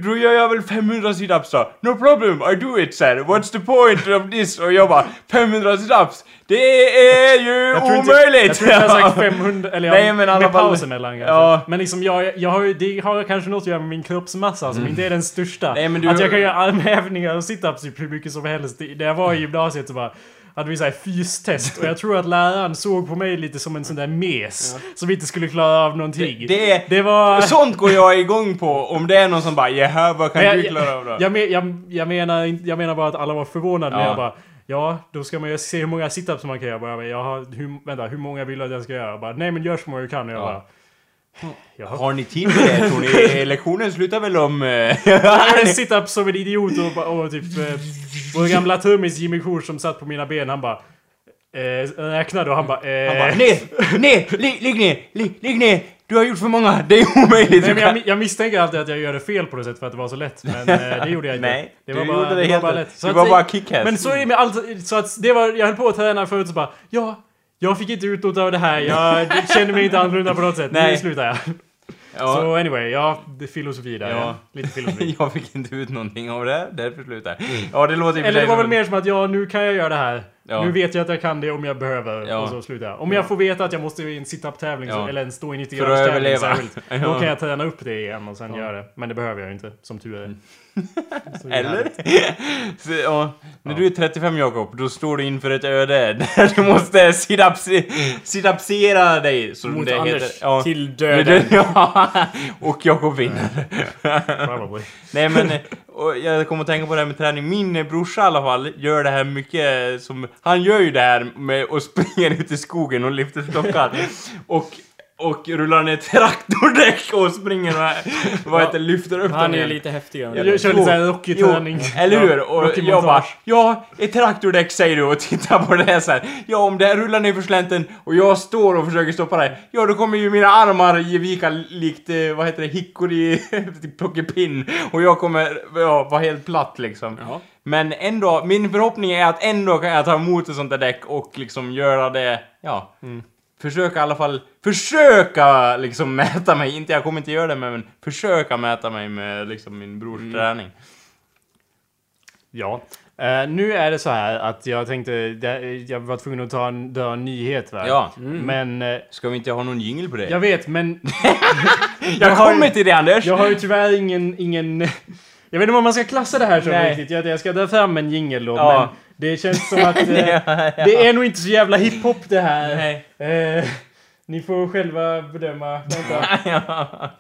B: då gör jag väl 500 sit-ups då. No problem, I do it här. What's the point of this? Och jag bara 500 sit-ups. Det är ju
A: Jag tror inte,
B: omöjligt!
A: jag tror inte jag har sagt 500, eller
B: Nej, men alla
A: med
B: fall-
A: paus emellan kanske.
B: Ja.
A: Men liksom jag, jag har ju, det har kanske något att göra med min kroppsmassa som inte är den största.
B: Mm. Nej, men du-
A: Att jag kan göra armhävningar och sit-ups hur mycket som helst. Det- När jag var i gymnasiet så bara hade vi såhär fystest och jag tror att läraren såg på mig lite som en sån där mes som inte skulle klara av någonting.
B: Det, det.
A: Det var...
B: Sånt går jag igång på om det är någon som bara Jaha, vad kan
A: Men
B: du
A: jag,
B: klara av då?
A: jag, jag, men- jag, jag, menar, jag menar bara att alla var förvånade när
B: Ja.
A: jag bara Ja, då ska man ju se hur många situps man kan göra. Bara, jag har, hur, vänta, hur många vill du att jag ska göra? Jag bara, Nej men gör så många du kan. Och jag
B: Ja.
A: bara... Jaha.
B: Har ni tid med det tror ni? Lektionen slutar väl om... eh,
A: Jag hade situps som en idiot och, och typ... Vår gamla trummis Jimmy Kors som satt på mina ben, han bara... Eh, räknade och han bara... Eh,
B: Han bara ner, ner, ligg, ligg ner, ligg, ligg ner! Du har gjort för många, det är omöjligt!
A: Nej, men jag, jag misstänker alltid att jag gör det fel på det sättet för att det var så lätt. Men eh, det gjorde jag inte.
B: Nej,
A: det
B: du
A: var bara,
B: gjorde det
A: det var
B: helt
A: bara
B: rätt.
A: lätt. Så
B: Du
A: att
B: var
A: det-
B: bara kickass.
A: Men så är det med allt. Så att det var, jag höll på att träna förut så bara, ja, jag fick inte ut något av det här. Jag känner mig inte annorlunda på något sätt. Nu
B: Nej.
A: slutar jag.
B: Ja,
A: Så anyway, ja, det filosofi där.
B: Ja.
A: Lite filosofi.
B: jag fick inte ut någonting av det, därför slutar jag. Ja, det låter
A: Eller det var väl mer som att, ja, nu kan jag göra det här.
B: Ja.
A: Nu vet jag att jag kan det om jag behöver.
B: Ja.
A: Och så slutar jag. Om jag får veta att jag måste i en sit-up-tävling,
B: Ja.
A: eller en stå i 90
B: För att
A: graders tävling särskilt. Då
B: Ja.
A: kan jag träna upp det igen och sen göra det. Men det behöver jag ju inte, som tur är. Är
B: Eller? Så, ja, när
A: Ja.
B: du är 35 Jakob, då står du inför ett öde där du måste sit-ups- sit-upsera dig, som
C: Mot
B: det
C: Anders.
B: heter. Ja.
C: Till döden.
B: Ja, och Jakob vinner. Nej men, och jag kommer att tänka på det här med träning. Min brorsa i alla fall gör det här mycket som... Han gör ju det här med att springa ut i skogen och lyfter stockar. och och rullar ner traktordäck och springer och vad heter lyfter upp
C: Han är ju lite häftigare.
A: Jag kör lite såhär Rocky-träning.
B: Eller hur? Och jag bara, ja, ett traktordäck säger du och tittar på det här så här. Ja, om det här rullar ner för slänten och jag står och försöker stoppa det, ja då kommer ju mina armar ge vika likt, eh, vad heter det, hickory, typ plockepinn. Och jag kommer, ja, vara helt platt liksom.
C: Ja.
B: Men ändå, min förhoppning är att ändå kan jag ta emot ett sånt där däck och liksom göra det, ja. Försöka i alla fall, försöka liksom mäta mig, inte jag kommer inte göra det men försöka mäta mig med liksom min brors träning.
A: Ja. Eh, nu är det så här att jag tänkte, jag var tvungen att ta en, dra en nyhet va?
B: Ja.
A: Men, eh,
B: Ska vi inte ha någon jingle på det?
A: jag vet men
B: jag
A: har-
B: kommer till det Anders!
A: jag har ju tyvärr ingen, ingen... Jag vet inte om man ska klassa det här som riktigt. Jag, jag ska dra fram en jingel då,
B: Ja.
A: men det känns som att eh,
B: ja, ja.
A: det är nog inte så jävla hiphop det här.
B: Nej.
A: Eh, ni får själva bedöma. Vänta.
B: ja.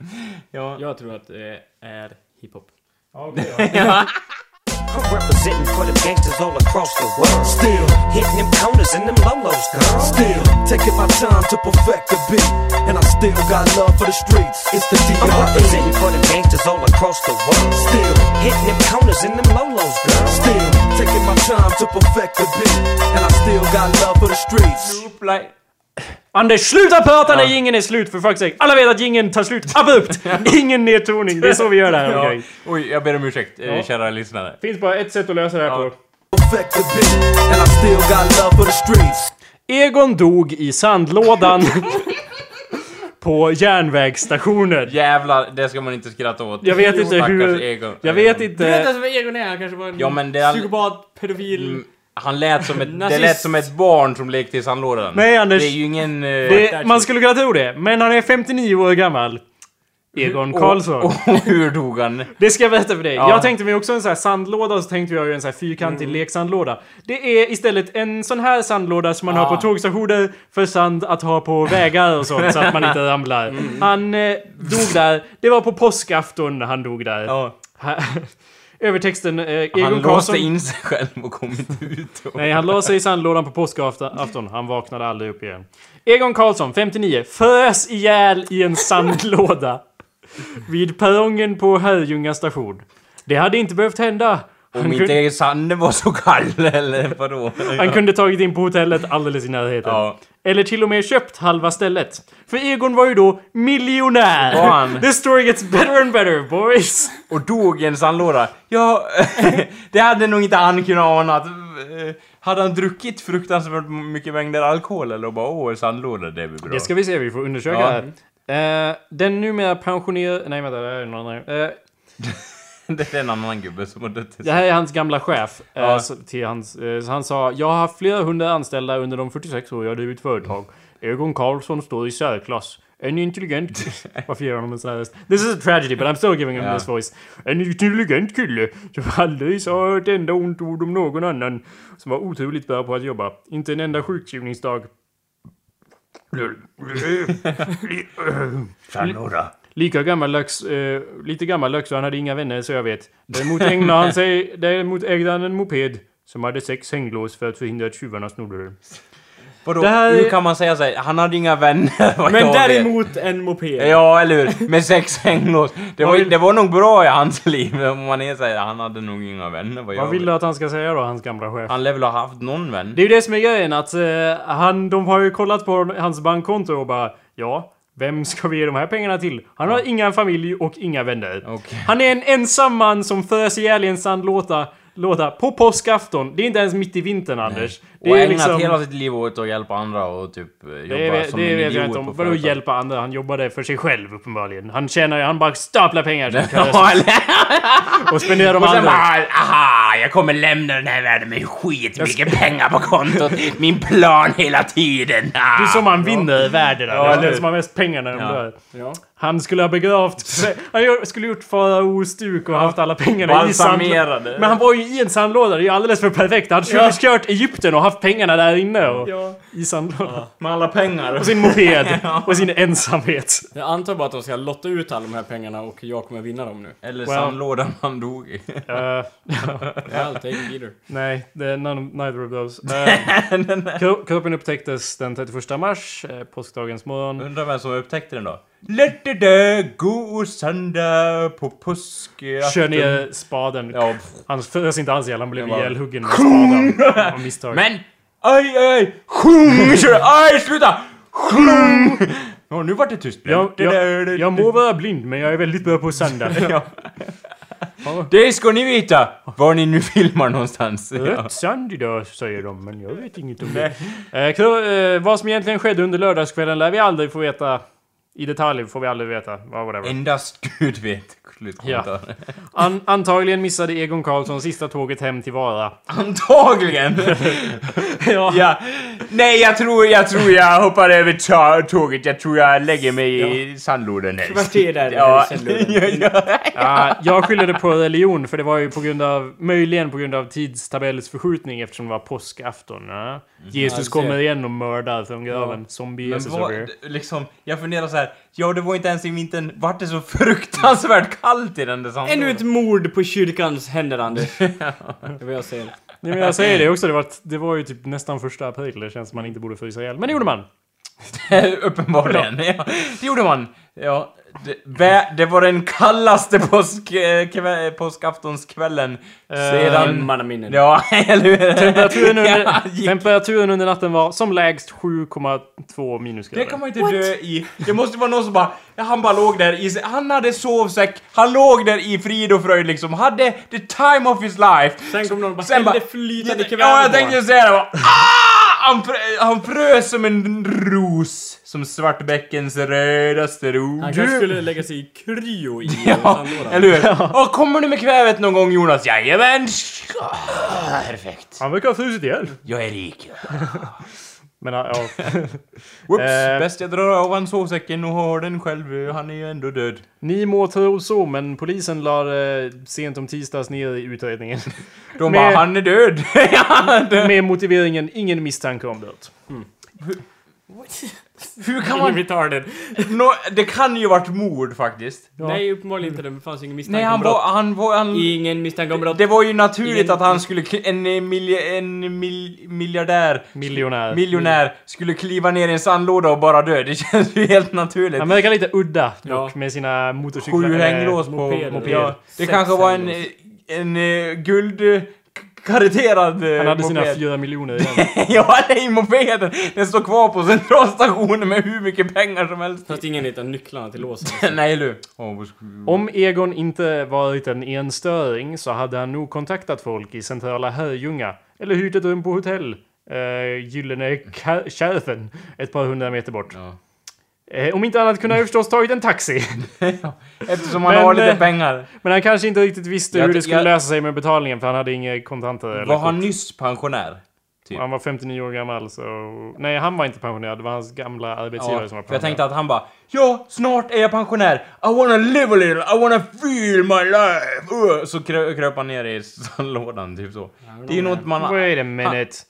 B: ja.
C: Jag tror att det är hiphop.
A: Ja, okej då.
D: I'm representing for the gangsters all across the world. Still hitting them corners and them lolos, girl.
E: Still taking my time to perfect the beat, and I still got love for the streets. It's the D.R.E.
D: I'm representing for the gangsters all across the world.
E: Still,
D: Hitting them corners and them lolos, girl.
E: still taking my time to perfect the beat, and I still got love for the streets.
B: Like,
A: Anders, sluta prata när jingeln är slut för fuck's sake! Alla vet att jingeln tar slut abrupt! Ingen nedtoning, det är så vi gör det här,
B: ja.
A: okej?
B: Oj, jag ber om ursäkt, eh,
A: Ja.
B: kära lyssnare.
A: Finns bara ett sätt att lösa det här
B: Ja.
A: på.
E: Perfect the beat, and I still got love for the streets.
A: Egon dog i sandlådan på järnvägsstationen.
B: Jävlar, det ska man inte skratta åt.
A: Jag vet inte
B: Stackars
A: hur...
B: Egon.
A: Jag vet
C: Du vet ens
A: inte...
C: vad Egon är? Han kanske var en
B: Ja, men det är all-
C: psykopat, pedofil...
B: Mm, Han lät som ett, det lät som ett barn som lekte i sandlådan.
A: Nej, Anders.
B: Det är ju ingen... eh,
A: Det, man skulle kunna tro det, men han är 59 år gammal. Egon Karlsson.
B: Och, och hur dog han?
A: Det ska jag berätta för dig.
B: Ja.
A: Jag tänkte mig också en sån här sandlåda och så tänkte jag en sån här fyrkantig
B: Mm.
A: leksandlåda. Det är istället en sån här sandlåda som man har
B: Ah.
A: på tågstationer för sand att ha på vägar och sånt så att man inte ramlar.
B: Mm.
A: Han eh, dog där. Det var på påskafton han dog där.
B: Ja.
A: Övertexten eh, Egon
B: Han
A: Karlsson...
B: låste in sig själv och kom inte ut. Och...
A: Nej, han sig i sandlådan på påskafton. Han vaknade aldrig upp igen. Egon Karlsson, 59, frös ihjäl i en sandlåda. Vid perrongen på Herrljunga station. Det hade inte behövt hända.
B: Om inte
A: kun,
B: sanden var så kall, eller vadå?
A: han kunde tagit in på hotellet alldeles i närheten.
B: Ja.
A: Eller till och med köpt halva stället. För Egon var ju då miljonär!
B: Var han?
A: The story gets better and better boys!
B: Och dog i en sandlåda. Ja, det hade nog inte han kunnat ana. Att, eh, hade han druckit fruktansvärt mycket mängder alkohol eller bara åh, sandlåda, det blir bra.
A: Det ska vi se, vi får undersöka
B: Ja.
A: här. Eh, den numera pensionerade... Nej vänta, det här är någon annan. Eh,
B: det är en annan gubbe som har dött.
A: Det här är hans gamla chef. eh,
B: Ja.
A: till hans, eh, han sa Jag har haft flera hundra anställda under de 46 år jag har drivit företag. Egon Karlsson står i särklass. En intelligent... Varför jag honom en sån här röst? This is a tragedy but I'm still giving him
B: Ja.
A: this voice. En intelligent kille som aldrig sa ett enda ont ord om någon annan. Som var otroligt bra på att jobba. Inte en enda sjukskrivningsdag.
B: Sandlåda.
A: Lika gammaldags, eh, lite gammaldags så han hade inga vänner så jag vet. Däremot ägnade han sig, däremot ägde han en moped som hade sex hänglås för att förhindra att tjuvarna snodde den.
B: Vadå,
A: Det här är-
B: hur kan man säga såhär, han hade inga vänner vad
C: Men
B: jag vet.
C: däremot en moped.
B: Ja, eller hur? Med sex hänglås. Det var,
A: vill-
B: det var nog bra i hans liv, om man är såhär, han hade nog inga vänner vad jag
A: Vad vill du att han ska säga då, hans gamla chef?
B: Han lär väl ha haft någon vän?
A: Det är ju det som är grejen att eh, han, de har ju kollat på hans bankkonto och bara ja, vem ska vi ge de här pengarna till? Han har inga familj och inga vänner.
B: Okej.
A: Han är en ensam man som fös ihjäl i en sandlåda låda på påskafton. Det är inte ens mitt i vintern Anders. Det
B: och
A: är
B: ägnat
A: liksom...
B: hela sitt liv åt att hjälpa andra och typ jobba
A: Det,
B: som
A: det
B: en
A: vet jag
B: idiot
A: inte om. Vadå hjälpa andra? Han jobbade för sig själv uppenbarligen. Han tjänar ju, han bara staplar pengar som
B: Ja,
A: och spenderar dem
B: Och
A: andra.
B: bara, aha, jag kommer lämna den här världen med skitmycket pengar på kontot. Min plan hela tiden.
A: Det är som man vinner världen.
B: Ja,
A: Ja,
B: eller
A: den
B: hur?
A: som har mest pengar när de
B: Ja.
A: dör.
C: Ja.
A: Han skulle ha begravt... Han skulle gjort faraostuk och haft alla pengarna i sandlådan. Men han var ju i en sandlåda, det är ju alldeles för perfekt. Han skulle
C: Ja.
A: kört Egypten och haft pengarna där inne och
C: Ja.
A: i sandlådan.
B: Med alla pengar.
A: Och sin moped. Och sin ensamhet.
C: Jag antar bara att de ska lotta ut alla de här pengarna och jag kommer vinna dem nu.
B: Eller
A: Well.
B: sandlådan han dog i.
A: Eh,
C: I'll take either.
A: Nej, det är none, neither of those. Kro- kroppen upptäcktes den 31 mars, eh, påskdagens morgon.
B: Undrar vem som upptäckte den då? Let the day go söndag på påskafton.
A: Kör ner spaden.
B: Ja.
A: Han förs inte alls ihjäl, han blev ihjälhuggen med spaden. Av misstag.
B: Men! Aj, aj, aj! Sjung! Kör! Aj, sluta! Sjung! Ja, nu vart det tyst.
A: jag, jag, jag må vara blind, men jag är väldigt bra på söndag.
B: Ja. Det ska ni veta! Var ni nu filmar någonstans. Ja.
A: Rött sand idag, säger de, men jag vet inget om det. Eh, eh, vad som egentligen skedde under lördagskvällen lär vi aldrig få veta. I detalj får vi aldrig veta. Ja, whatever.
B: Endast Gud vet. Slutkommentar.
A: An- antagligen missade Egon Karlsson sista tåget hem till Vara.
B: Antagligen!
A: Ja.
B: ja. Nej, jag tror, jag tror jag hoppar över tåget. Jag tror jag lägger mig i sandlådan helst.
C: Kvarter där.
B: Ja, ja, ja.
A: Ja, jag skyller det på religion, för det var ju på grund av, möjligen på grund av tidstabellsförskjutning eftersom det var påskafton. Ja. Jesus
C: Ja,
A: kommer igen och mördar från graven. Zombie
B: Men
A: Jesus
B: vad,
A: over here.
B: liksom, jag funderar så här. Ja, det var inte ens i vintern. Vart det så fruktansvärt kallt i den där sandlådan?
C: Ännu ett mord på kyrkans händer, Anders. Det är vad jag säger.
A: Nej, men jag säger det också, det var, det var ju typ nästan första april. Det känns som man inte borde frysa ihjäl. Men det gjorde man.
B: Uppenbarligen. Ja. det gjorde man. Ja, det, det var den kallaste påsk, eh, kvä, påskaftonskvällen sedan...
C: Mannaminne.
B: Ja, eller hur?
A: Temperaturen under,
B: Ja,
A: temperaturen under natten var som lägst 7,2 minusgrader.
B: Det kan man inte dö i. Det måste vara någon som bara... Ja, han bara låg där i... Han hade sovsäck. Han låg där i frid och fröjd liksom. Hade the time of his life.
C: Sen kom någon och bara
B: Sen bara...
C: flytande kväve
B: Ja, jag tänkte säga det bara... Ah! Han, frö, han frös som en ros. Som Svartbäckens rödaste ros.
C: Han kanske skulle lägga sig i kryo i
B: Ja, eller hur? Åh, kommer du med kvävet någon gång Jonas? Jajamän! Ah, Perfekt.
A: Han verkar ha frusit ihjäl.
B: Jag är rik.
A: Men ja.
B: Whoops,
A: Eh.
B: bäst jag drar av han sovsäcken och har den själv. Han är ju ändå död.
A: Ni må tro så, men polisen la eh, sent om tisdags ner i utredningen.
B: De
A: Med-
B: bara, han är död.
A: Med motiveringen ingen misstanke om död.
B: Hur kan man...
C: retarded.
B: Nå, det kan ju varit mord faktiskt.
A: Ja.
C: uppenbarligen inte. Det fanns ingen misstanke
B: Nej, han
C: om brott.
B: var... Han var... Han,
C: Ingen misstanke om brott.
B: det var ju naturligt
C: Ingen-
B: att han skulle... En, eh, milj, en mil, miljardär...
A: Miljonär.
B: Miljonär skulle kliva ner i en sandlåda och bara dö. Det känns ju helt naturligt.
A: Han verkar lite udda
C: Ja.
A: dock, med sina motorcyklar.
B: Sju
A: eh,
B: hänglås på...
C: moped.
B: moped. Ja, det
C: Sex
B: kanske var en, en, en guld... eh, Kareterad eh,
A: Han hade sina
B: moped.
A: fyra miljoner i den.
B: ja, nej, mopeden! Den står kvar på centralstationen med hur mycket pengar som helst.
C: Fast ingen hittar nycklarna till låsen.
B: nej, du. Oh,
A: Om Egon inte varit en enstöring så hade han nog kontaktat folk i centrala Herrljunga. Eller hyrt ett rum på hotell. Uh, Gyllene Ka- Kärfen. Ett par hundra meter bort.
B: Ja.
A: Eh, om inte annat kunde han ju förstås tagit en taxi.
B: Eftersom han
A: Men,
B: har lite
A: eh,
B: pengar.
A: Men han kanske inte riktigt visste
B: Jag
A: hur det skulle
B: jag-
A: lösa sig med betalningen för han hade inga kontanter. eller
B: Var han
A: kort.
B: nyss pensionär? Typ.
A: Han var 59 år gammal så... Nej, han var inte pensionerad. Det var hans gamla arbetsgivare
B: Ja,
A: som var
B: för jag tänkte att han bara Ja, snart är jag pensionär. I wanna live a little, I wanna feel my life. Uh, så krö- kröp han ner i sandlådan, typ så. Det är ju något man...
A: Wait a minute. This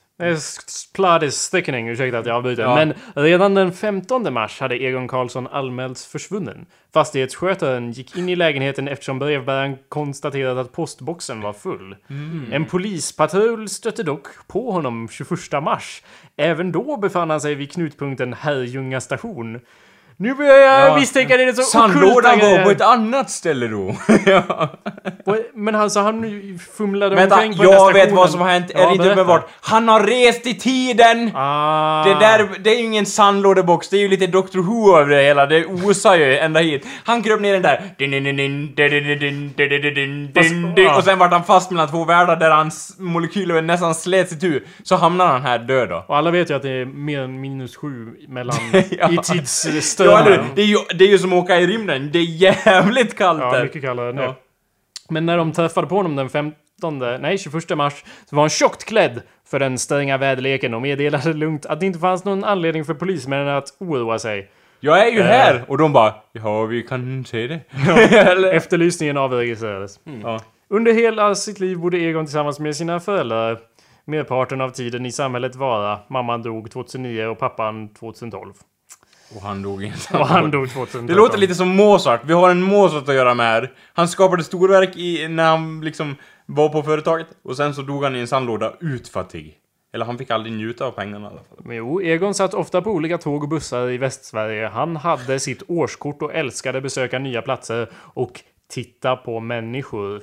A: plot is thickening, ursäkta att jag avbryter.
B: Ja.
A: Men redan den 15 mars hade Egon Karlsson anmälts försvunnen. Fastighetsskötaren gick in i lägenheten eftersom brevbäraren konstaterat att postboxen var full.
B: Mm.
A: En polispatrull stötte dock på honom 21 mars. Även då befann han sig vid knutpunkten Herrljunga station. Nu börjar jag
B: ja.
A: misstänka det, det är så
B: Sandlådan var på ett annat ställe då. ja.
A: Men han sa han fumlade
B: Vänta,
A: omkring på
B: jag vet vad som har hänt.
A: Ja,
B: är det
A: inte
B: uppenbart? Han har rest i tiden!
A: Ah.
B: Det där, det är ju ingen sandlådebox. Det är ju lite Doctor Who över det hela. Det osar ju ända hit. Han kröp ner den där. Och sen vart han fast mellan två världar där hans molekyler nästan slets itu. Så hamnar han här död då.
A: Och alla vet ju att det är mer än minus sju mellan
B: ja.
A: i tids
B: eller hur? det, är ju, det är ju som att åka i rymden, det är jävligt kallt
A: Ja,
B: där.
A: mycket kallare nu.
B: Ja.
A: Men när de träffade på honom den 15, nej 21 mars, så var han tjockt klädd för den stränga väderleken och meddelade lugnt att det inte fanns någon anledning för polismännen att oroa sig.
B: Jag är ju
A: Eh.
B: här! Och de bara, ja vi kan se det. eller?
A: Efterlysningen avregistrerades.
B: Ja.
A: Under hela sitt liv bodde Egon tillsammans med sina föräldrar. Merparten av tiden i samhället Vara. Mamman dog 2009 och pappan 2012.
B: Och han dog i en
A: Och han dog 2013.
B: Det låter lite som Mozart. Vi har en Mozart att göra med. Han skapade storverk i, när han liksom var på företaget. Och sen så dog han i en sandlåda utfattig. Eller han fick aldrig njuta av pengarna i alla fall.
A: Men Jo, Egon satt ofta på olika tåg och bussar i Västsverige. Han hade sitt årskort och älskade besöka nya platser och titta på människor.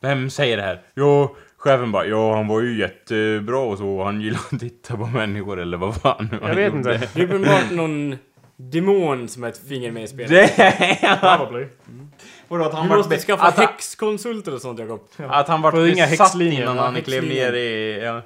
B: Vem säger det här? Jo, chefen bara ja han var ju jättebra och så. Han gillade att titta på människor eller vad fan nu
A: Jag
B: han
A: vet
B: gjorde.
A: inte.
C: Det är uppenbart någon demon som har ett finger med i spelet.
B: Det
A: Probably.
B: Vadå att han
C: Vi
B: vart
C: måste
B: be-
C: skaffa
B: att, han-
C: häxkonsulter och sånt Jakob.
B: att han vart
A: Får ringa
B: besatt innan
A: ja,
B: han klev ner i... Ja.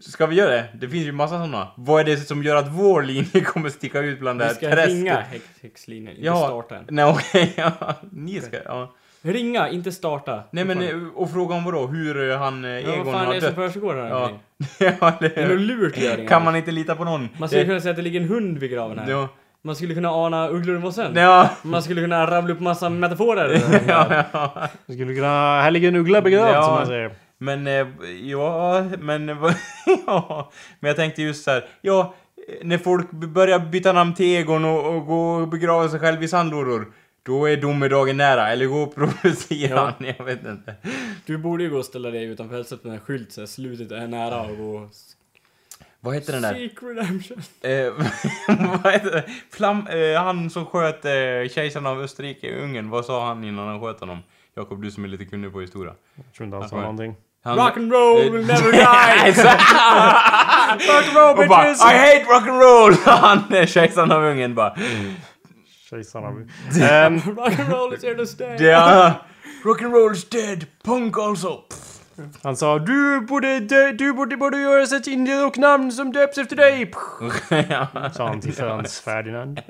B: Ska vi göra det? Det finns ju massa sådana. Vad är det som gör att vår linje kommer sticka ut bland det
C: Vi
B: här
C: ska
B: träsket?
C: ringa häx, häxlinjen, inte
B: Ja,
C: starta den.
B: nej okej, ja. Ni ska, ja.
C: Ringa, inte starta.
B: Nej men, eh, och fråga om vadå? Hur eh, han, eh,
C: Ja,
B: Egon
C: vad fan är
B: har
C: det som
B: dött?
C: försiggår här
B: Ja.
C: omkring?
B: ja, det
C: Det är något lurt göringar.
B: Kan man inte lita på någon?
C: Man skulle
B: Det-
C: kunna säga att det ligger en hund vid graven här.
B: Ja.
C: Man skulle kunna ana ugglor i mossen.
B: Ja,
C: Man skulle kunna rabbla upp massa metaforer.
B: ja, ja.
A: Det skulle kunna... Här ligger en uggla begravd
B: Ja.
A: som man säger.
B: Men, eh, ja, men, ja. Men jag tänkte just så här, ja, när folk b- börjar byta namn till Egon och, och gå och begrava sig själv i sandlådor, då är domedagen nära. Eller gå och provocera han, jag vet inte.
C: Du borde ju gå och ställa dig utanför huset med en skylt så här, slutet är nära och gå...
B: Vad heter den där?
C: Seek redemption.
B: Eh, vad heter det? Flam, eh, han som sköt eh, kejsaren av Österrike-Ungern, vad sa han innan han sköt honom? Jakob, du som är lite kunnig på historia.
A: Jag tror inte han sa någonting.
B: Han,
C: Rock and roll will never die!
A: Rock'n'roll
B: och bara, I
A: bitches!
B: hate rock'n'roll! Han är kejsaren av Ungern bara.
A: Kejsarna. Ehm,
C: Rock and roll is here to stay!
B: Ja, rock'n'roll is dead, punk also.
A: han sa du borde, dö, du borde, borde göra ett indierocknamn som döps efter dig. Sa han till Frans Ferdinand.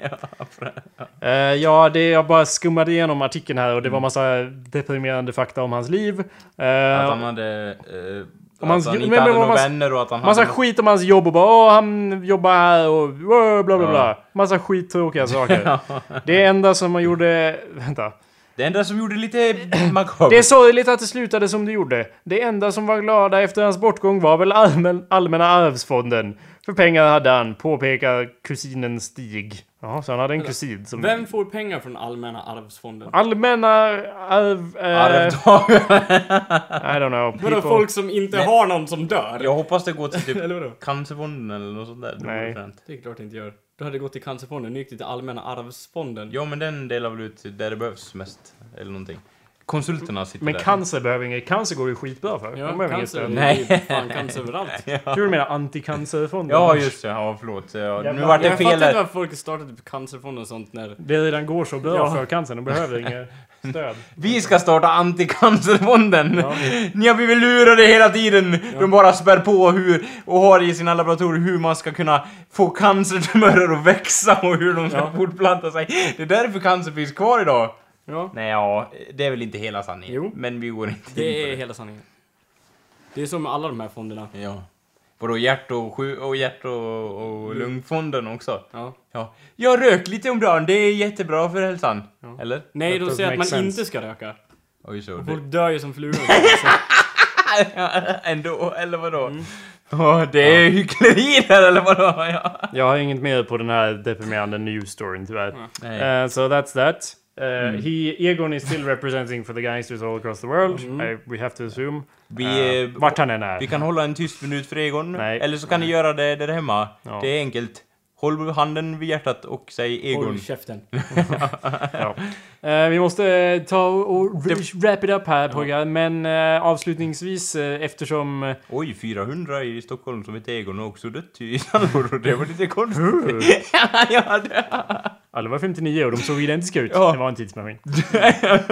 A: Eh, ja, det, jag bara skummade igenom artikeln här och det var massa deprimerande fakta om hans liv. Eh,
B: Att han hade... Eh,
A: Om han
B: att han inte
A: men-
B: hade några vänner och att han
A: Massa
B: hade...
A: skit om hans jobb och bara åh han jobbar här och åh, bla bla
B: Ja.
A: bla. Massa skittråkiga saker. Det enda som man gjorde... Vänta.
B: Det enda som gjorde lite makabert.
A: Det är sorgligt att det slutade som det gjorde. Det enda som var glada efter hans bortgång var väl allmän, Allmänna arvsfonden. För pengar hade han, påpekar kusinen Stig. Jaha, så han hade en kusin som...
C: Vem får pengar från Allmänna arvsfonden?
A: Allmänna arv... Eh,
B: Arvtagare.
A: I don't know.
C: Vadå folk som inte har någon som dör?
B: Jag hoppas det går till typ
C: Eller vadå?
B: Cancerfonden eller något sånt där. Det
A: Nej.
C: Det är klart det inte gör. Du hade gått till Cancerfonden, nu gick det till Allmänna arvsfonden.
B: Ja, men den delar väl ut där det behövs mest. Eller någonting. Konsulterna sitter
A: Men
B: där.
A: cancer behöver inget... Cancer går ju skitbra för.
C: Ja,
A: De behöver inget
C: cancer.
A: stöd.
B: Nej.
C: Är ju fan cancer överallt.
A: Jag tror du menar anticancerfonden.
B: Ja, just det. Ja, förlåt. Ja, nu vart det
C: Jag
B: fel
C: fattar inte varför folk startade typ Cancerfonden och sånt när...
A: Det redan går så bra
C: Ja.
A: för cancern. De behöver inget stöd.
B: Vi ska starta anticancerfonden!
A: Ja.
B: Ni har blivit lurade hela tiden! De bara spär på hur, och har i sina laboratorier hur man ska kunna få cancertumörer att växa och hur de ska
A: Ja.
B: fortplanta sig. Det är därför cancer finns kvar idag.
C: Ja,
B: Nej, ja, det är väl inte hela sanningen.
C: Jo.
B: Men vi går inte in
C: det
B: på
C: är hela sanningen. Det är som med alla de här fonderna.
B: Ja. Vadå hjärt och, sju- och, hjärt och, och lungfonden också?
C: Ja.
B: Ja. Jag rök lite om dagen, det är jättebra för hälsan. Eller?
C: Nej,
A: That
C: de säger att man
A: sense.
C: inte ska röka.
B: Oj, så.
C: Folk dör ju som flugor.
B: Ändå, eller vadå? Ja, det är hyckleri där, eller vadå? Ja.
A: Jag har inget mer på den här deprimerande news storyn tyvärr.
B: Nej.
A: Uh, so that's that. Uh, He, Egon is still representing for the gangsters all across the world. I, we have to assume.
B: Vi,
A: Uh,
B: eh,
A: vart han än är.
B: Vi kan hålla en tyst minut för Egon.
A: Nej.
B: Eller så kan ni göra det där hemma.
A: Ja.
B: Det är enkelt. Håll handen vid hjärtat och säg Egon.
C: Håll käften.
A: ja. Eh, vi måste eh, ta och wrap it up här pojkar. Men eh, avslutningsvis eh, eftersom... eh,
B: Oj, 400 i Stockholm som heter Egon och också dött i sandlådor. Det var lite konstigt.
A: Alla var 59 och de såg identiska ut.
B: Ja.
A: Det var en tidsmaskin.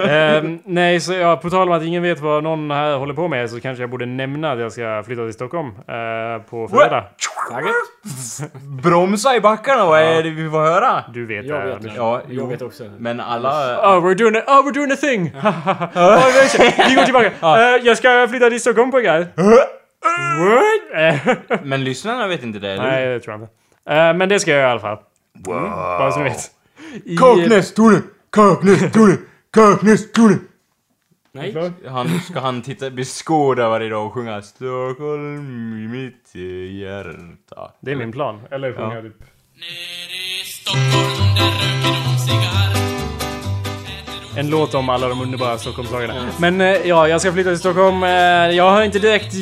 A: Ehm, nej, så ja, på tal om att ingen vet vad någon här håller på med så kanske jag borde nämna att jag ska flytta till Stockholm eh, på fredag.
B: Bromsa i backarna, vad är det vi får höra?
A: Du vet
C: Jag
A: det.
C: vet det.
B: Ja,
C: Jag
B: jo.
C: vet också.
B: Men alla...
A: Oh, we're doing a, oh, we're doing a thing! oh, vi går tillbaka. Eh, jag ska flytta till Stockholm pojkar. What? Eh,
B: Men lyssnarna vet inte det, eller
A: Nej, det tror jag inte. Eh, men det ska jag göra i alla fall. Mm, bara så ni vet. I-
B: Kaknäs, Tone! Kaknäs, Tone! Kaknäs, Tone!
C: Nej.
B: Han, ska han titta, beskåda varje dag och sjunga Stockholm i mitt hjärta?
A: Det är min plan. Eller sjunga
B: Ja.
A: typ...
F: Nere
A: En låt om alla de underbara Stockholmslagarna. Men eh, ja, jag ska flytta till Stockholm. Eh, Jag har inte direkt...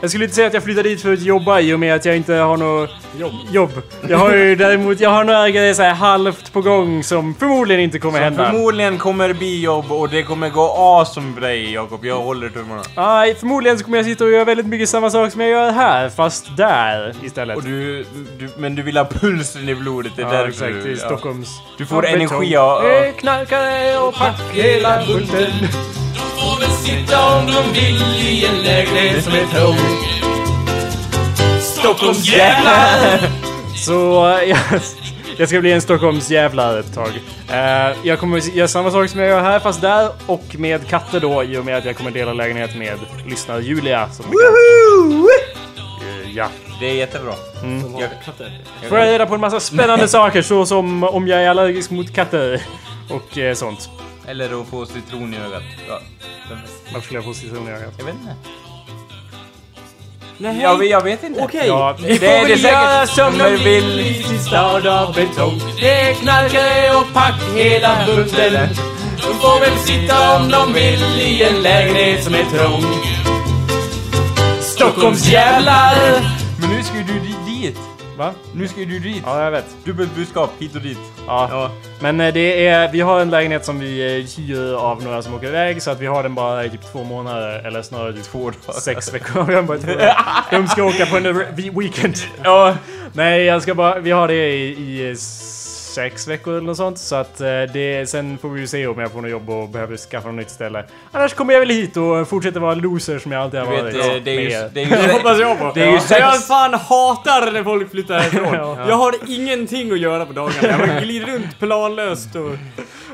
A: Jag skulle inte säga att jag flyttar dit för att jobba i och med att jag inte har något
C: Jobb.
A: jobb. Jag har ju däremot, jag har några grejer så här halvt på gång som förmodligen inte kommer hända.
B: Förmodligen kommer det bli jobb och det kommer gå awesome för dig Jakob. Jag håller tummarna.
A: Nej, förmodligen så kommer jag sitta och göra väldigt mycket samma sak som jag gör här, fast där istället.
B: Och du, du, men du vill ha pulsen i blodet, det är
A: Ja,
B: därför
A: exakt.
B: du...
A: I
B: ja.
A: Stockholms...
B: Du får energi av...
A: Eh, Knarkare och pack hela bunten.
F: får väl sitta om de vill i en lägenhet som är trång. Stockholms jävlar!
A: Så eh, jag, ska bli en Stockholms jävlar ett tag. Eh, jag kommer göra samma sak som jag gör här, fast där och med katter då, i och med att jag kommer dela lägenhet med lyssnare Julia. Som Eh, ja.
B: Det är jättebra. Jag,
A: Får jag reda på en massa spännande saker, så som om jag är allergisk mot katter och eh, sånt.
B: Eller att få citron i ögat. Ja.
A: Varför skulle jag få citron i ögat?
B: Jag vet inte.
C: Nej,
B: Jag, vet- jag vet inte.
C: Okej.
A: Ja,
C: får
B: det är det
C: göra
B: säkert.
C: som de vill i sin stad av betong.
F: Det är knarkare och pack hela bunten. De får väl sitta om de vill i en lägenhet som är trång. Stockholms jävlar!
B: Men nu ska ju du di- dit.
A: Va?
B: Nu ska ju du dit.
A: Ja, jag vet.
B: Dubbelt budskap, hit och dit.
A: Ja.
B: Ja.
A: Men eh, det är, vi har en lägenhet som vi eh, hyr av några som åker iväg så att vi har den bara i typ två månader eller snarare typ
B: Två dagar.
A: sex veckor. Vi har bara två. De ska åka på en weekend. Ja, nej, jag ska bara, vi har det i, i sex veckor eller något sånt. Så att eh, det, sen får vi ju se om jag får något jobb och behöver skaffa något nytt ställe. Annars kommer jag väl hit och fortsätter vara loser som jag alltid har varit.
B: vet, det är ju...
A: Med-
B: Det är
C: Det
B: ju
C: hoppas jag på.
B: Det är ju
C: Ja.
B: sex-
C: Jag fan hatar när folk flyttar härifrån.
A: Ja.
C: Jag har ingenting att göra på dagarna. Jag glider runt planlöst och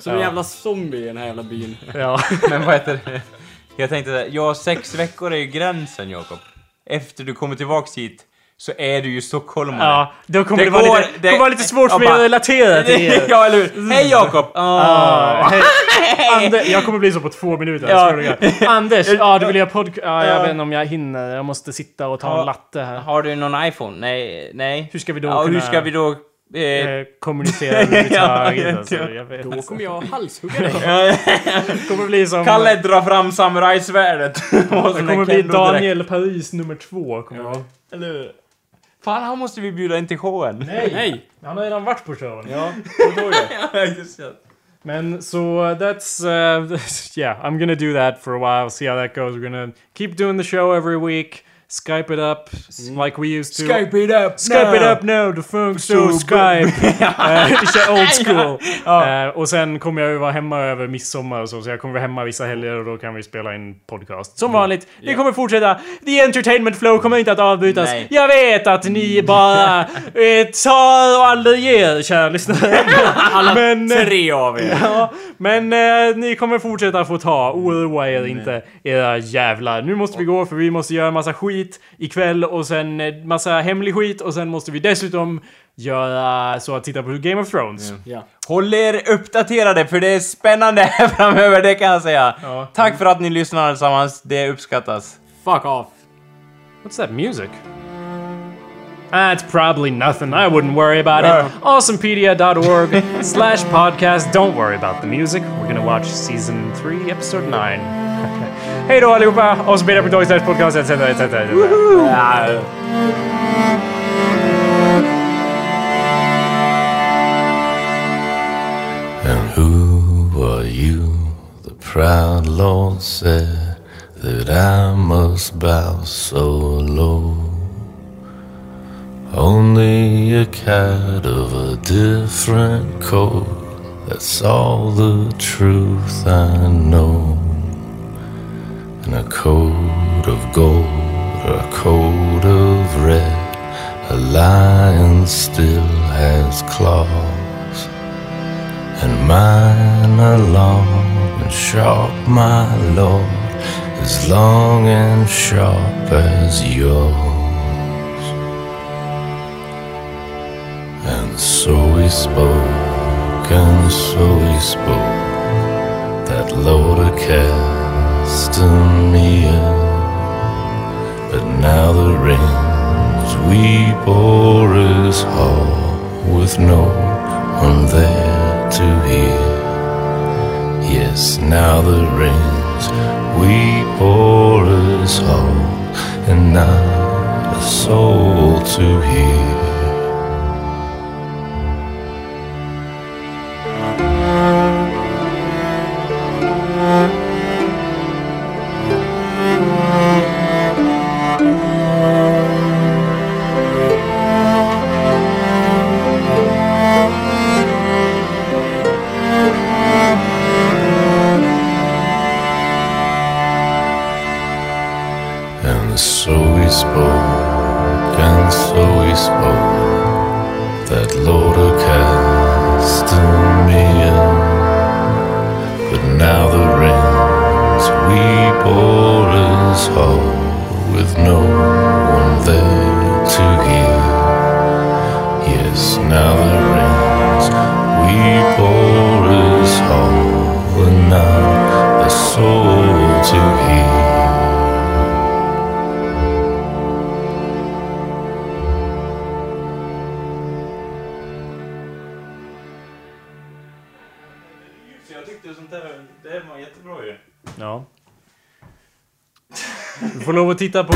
C: som en
A: Ja.
C: jävla zombie i den här jävla byn.
A: Ja.
B: Men vad heter det? Jag tänkte ja sex veckor är ju gränsen Jakob. Efter du kommer tillbaks hit så är du ju stockholmare.
A: ja, då kommer det,
B: Det
A: vara
B: går-
A: lite,
B: det-
A: kommer vara lite svårt för mig att relatera till er.
B: ja, eller hur? Hej Jakob!
A: Ah, hej. Ander, jag kommer bli så på två minuter.
B: Ja.
A: Ja. Anders, ja, du vill göra podcast? Ja, jag
B: Ja.
A: vet inte om jag hinner. Jag måste sitta och ta
B: Ja.
A: en latte här.
B: Har du någon iPhone? Nej, nej.
A: Hur ska vi då
B: Ja,
A: kunna
B: hur ska vi då... Eh,
A: eh, kommunicera överhuvudtaget?
B: Ja,
A: alltså,
B: ja.
C: Då kommer jag halshugga dig.
A: Det kommer bli som...
B: Kalle drar fram samurajsvärdet.
A: Det kommer bli Daniel Paris nummer två. Kommer vara.
B: Eller Fan, han måste vi bjuda in till showen.
A: Nej!
C: Nej!
A: Han har redan varit på showen.
C: Ja, då då ja.
B: Just det.
A: Men så that's uh, yeah, I'm gonna do that for a while. See how that goes. We're gonna keep doing the show every week. Skype it up like we used to.
B: it up!
A: Skype it up now, the funk so Skype. Eh, kör old school. Eh, och sen kommer jag ju vara hemma över midsommar och så, så jag kommer vara hemma vissa helger och då kan vi spela in podcast. Som vanligt, det kommer fortsätta. The entertainment flow kommer inte att avbrytas.
B: Nej.
A: Jag vet att ni bara eh, tar och aldrig ger, kära lyssnare.
C: Alla
A: Men, eh,
C: tre av er.
A: Ja, men eh, ni kommer fortsätta få ta. Oroa er inte, era jävlar. Nu måste vi gå för vi måste göra massa skit ikväll och sen eh, massa hemlig skit och sen måste vi dessutom göra så att titta på Game of Thrones.
C: Ja.
B: Håll er uppdaterade för det är spännande här framöver, det kan jag säga.
A: Ja.
B: Tack för att ni lyssnar allesammans, det uppskattas.
C: Fuck off.
A: What's that music? Ah, it's probably nothing. I wouldn't worry about it. Awesomepedia.org slash podcast. Don't worry about the music. We're gonna watch season 3, episode 9. Hej då allihopa! Awesomepedia.org slash podcast etc. etc. etc.
G: And who are you? The proud Lord said that I must bow so low. Only a cat of a different coat. That's all the truth I know. And a coat of gold or a coat of red. A lion still has claws. And mine are long and sharp, my lord, as long and sharp as yours. And so he spoke, and so he spoke, that Lord of But now the rings we bore is hall with no one there to hear. Yes, now the rains we pour us all, and not a soul to hear. Now the
A: lov att titta på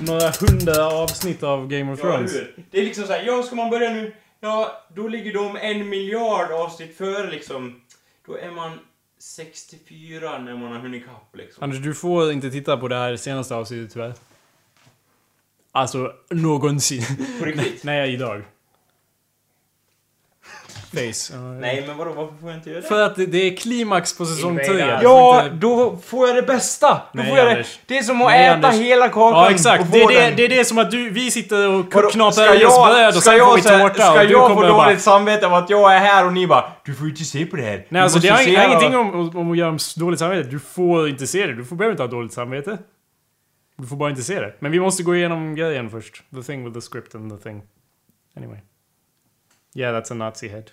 A: några hundra avsnitt av Game of
B: Ja,
A: Thrones.
B: hur? Det är liksom såhär, ja ska man börja nu, ja då ligger de en miljard avsnitt före liksom. Då är man 64 när man har hunnit ikapp liksom.
A: Anders, du får inte titta på det här senaste avsnittet tyvärr. Alltså, någonsin.
B: På riktigt?
A: Nej, idag. Face. Ja,
B: Nej men vadå, varför får jag inte göra det?
A: För att det, är klimax på säsong 3.
B: Ja, då får jag det bästa! Då
A: Nej,
B: får jag det.
A: Anders.
B: det är som att
A: Nej,
B: äta
A: Anders.
B: hela kakan
A: Ja, exakt.
B: och
A: Det
B: få
A: är det,
B: den.
A: det är det som att du, vi sitter och knaprar i oss bröd och sen får vi tårta
B: Ska
A: och du
B: jag få dåligt
A: bara...
B: samvete av att jag är här och ni bara Du får ju inte se på det här.
A: Nej alltså det har ingenting
B: vad-"
A: om, om att göra dåligt samvete. Du får inte se det. Du får, behöver inte ha dåligt samvete. Du får bara inte se det. Men vi måste gå igenom grejen först. The thing with the script and the thing. Anyway. Yeah, that's a Nazi head.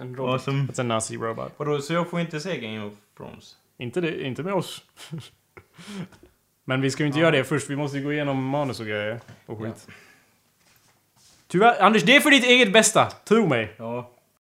C: En robot.
B: som...
A: That's a Nazi robot.
B: Vadå, så jag får inte se Game of Thrones?
A: Inte, det, inte med oss. Men vi ska ju inte göra det först. Vi måste ju gå igenom manus och grejer. Och skit. Tyvärr, Anders, det är för ditt eget bästa. Tro mig.
B: Ja.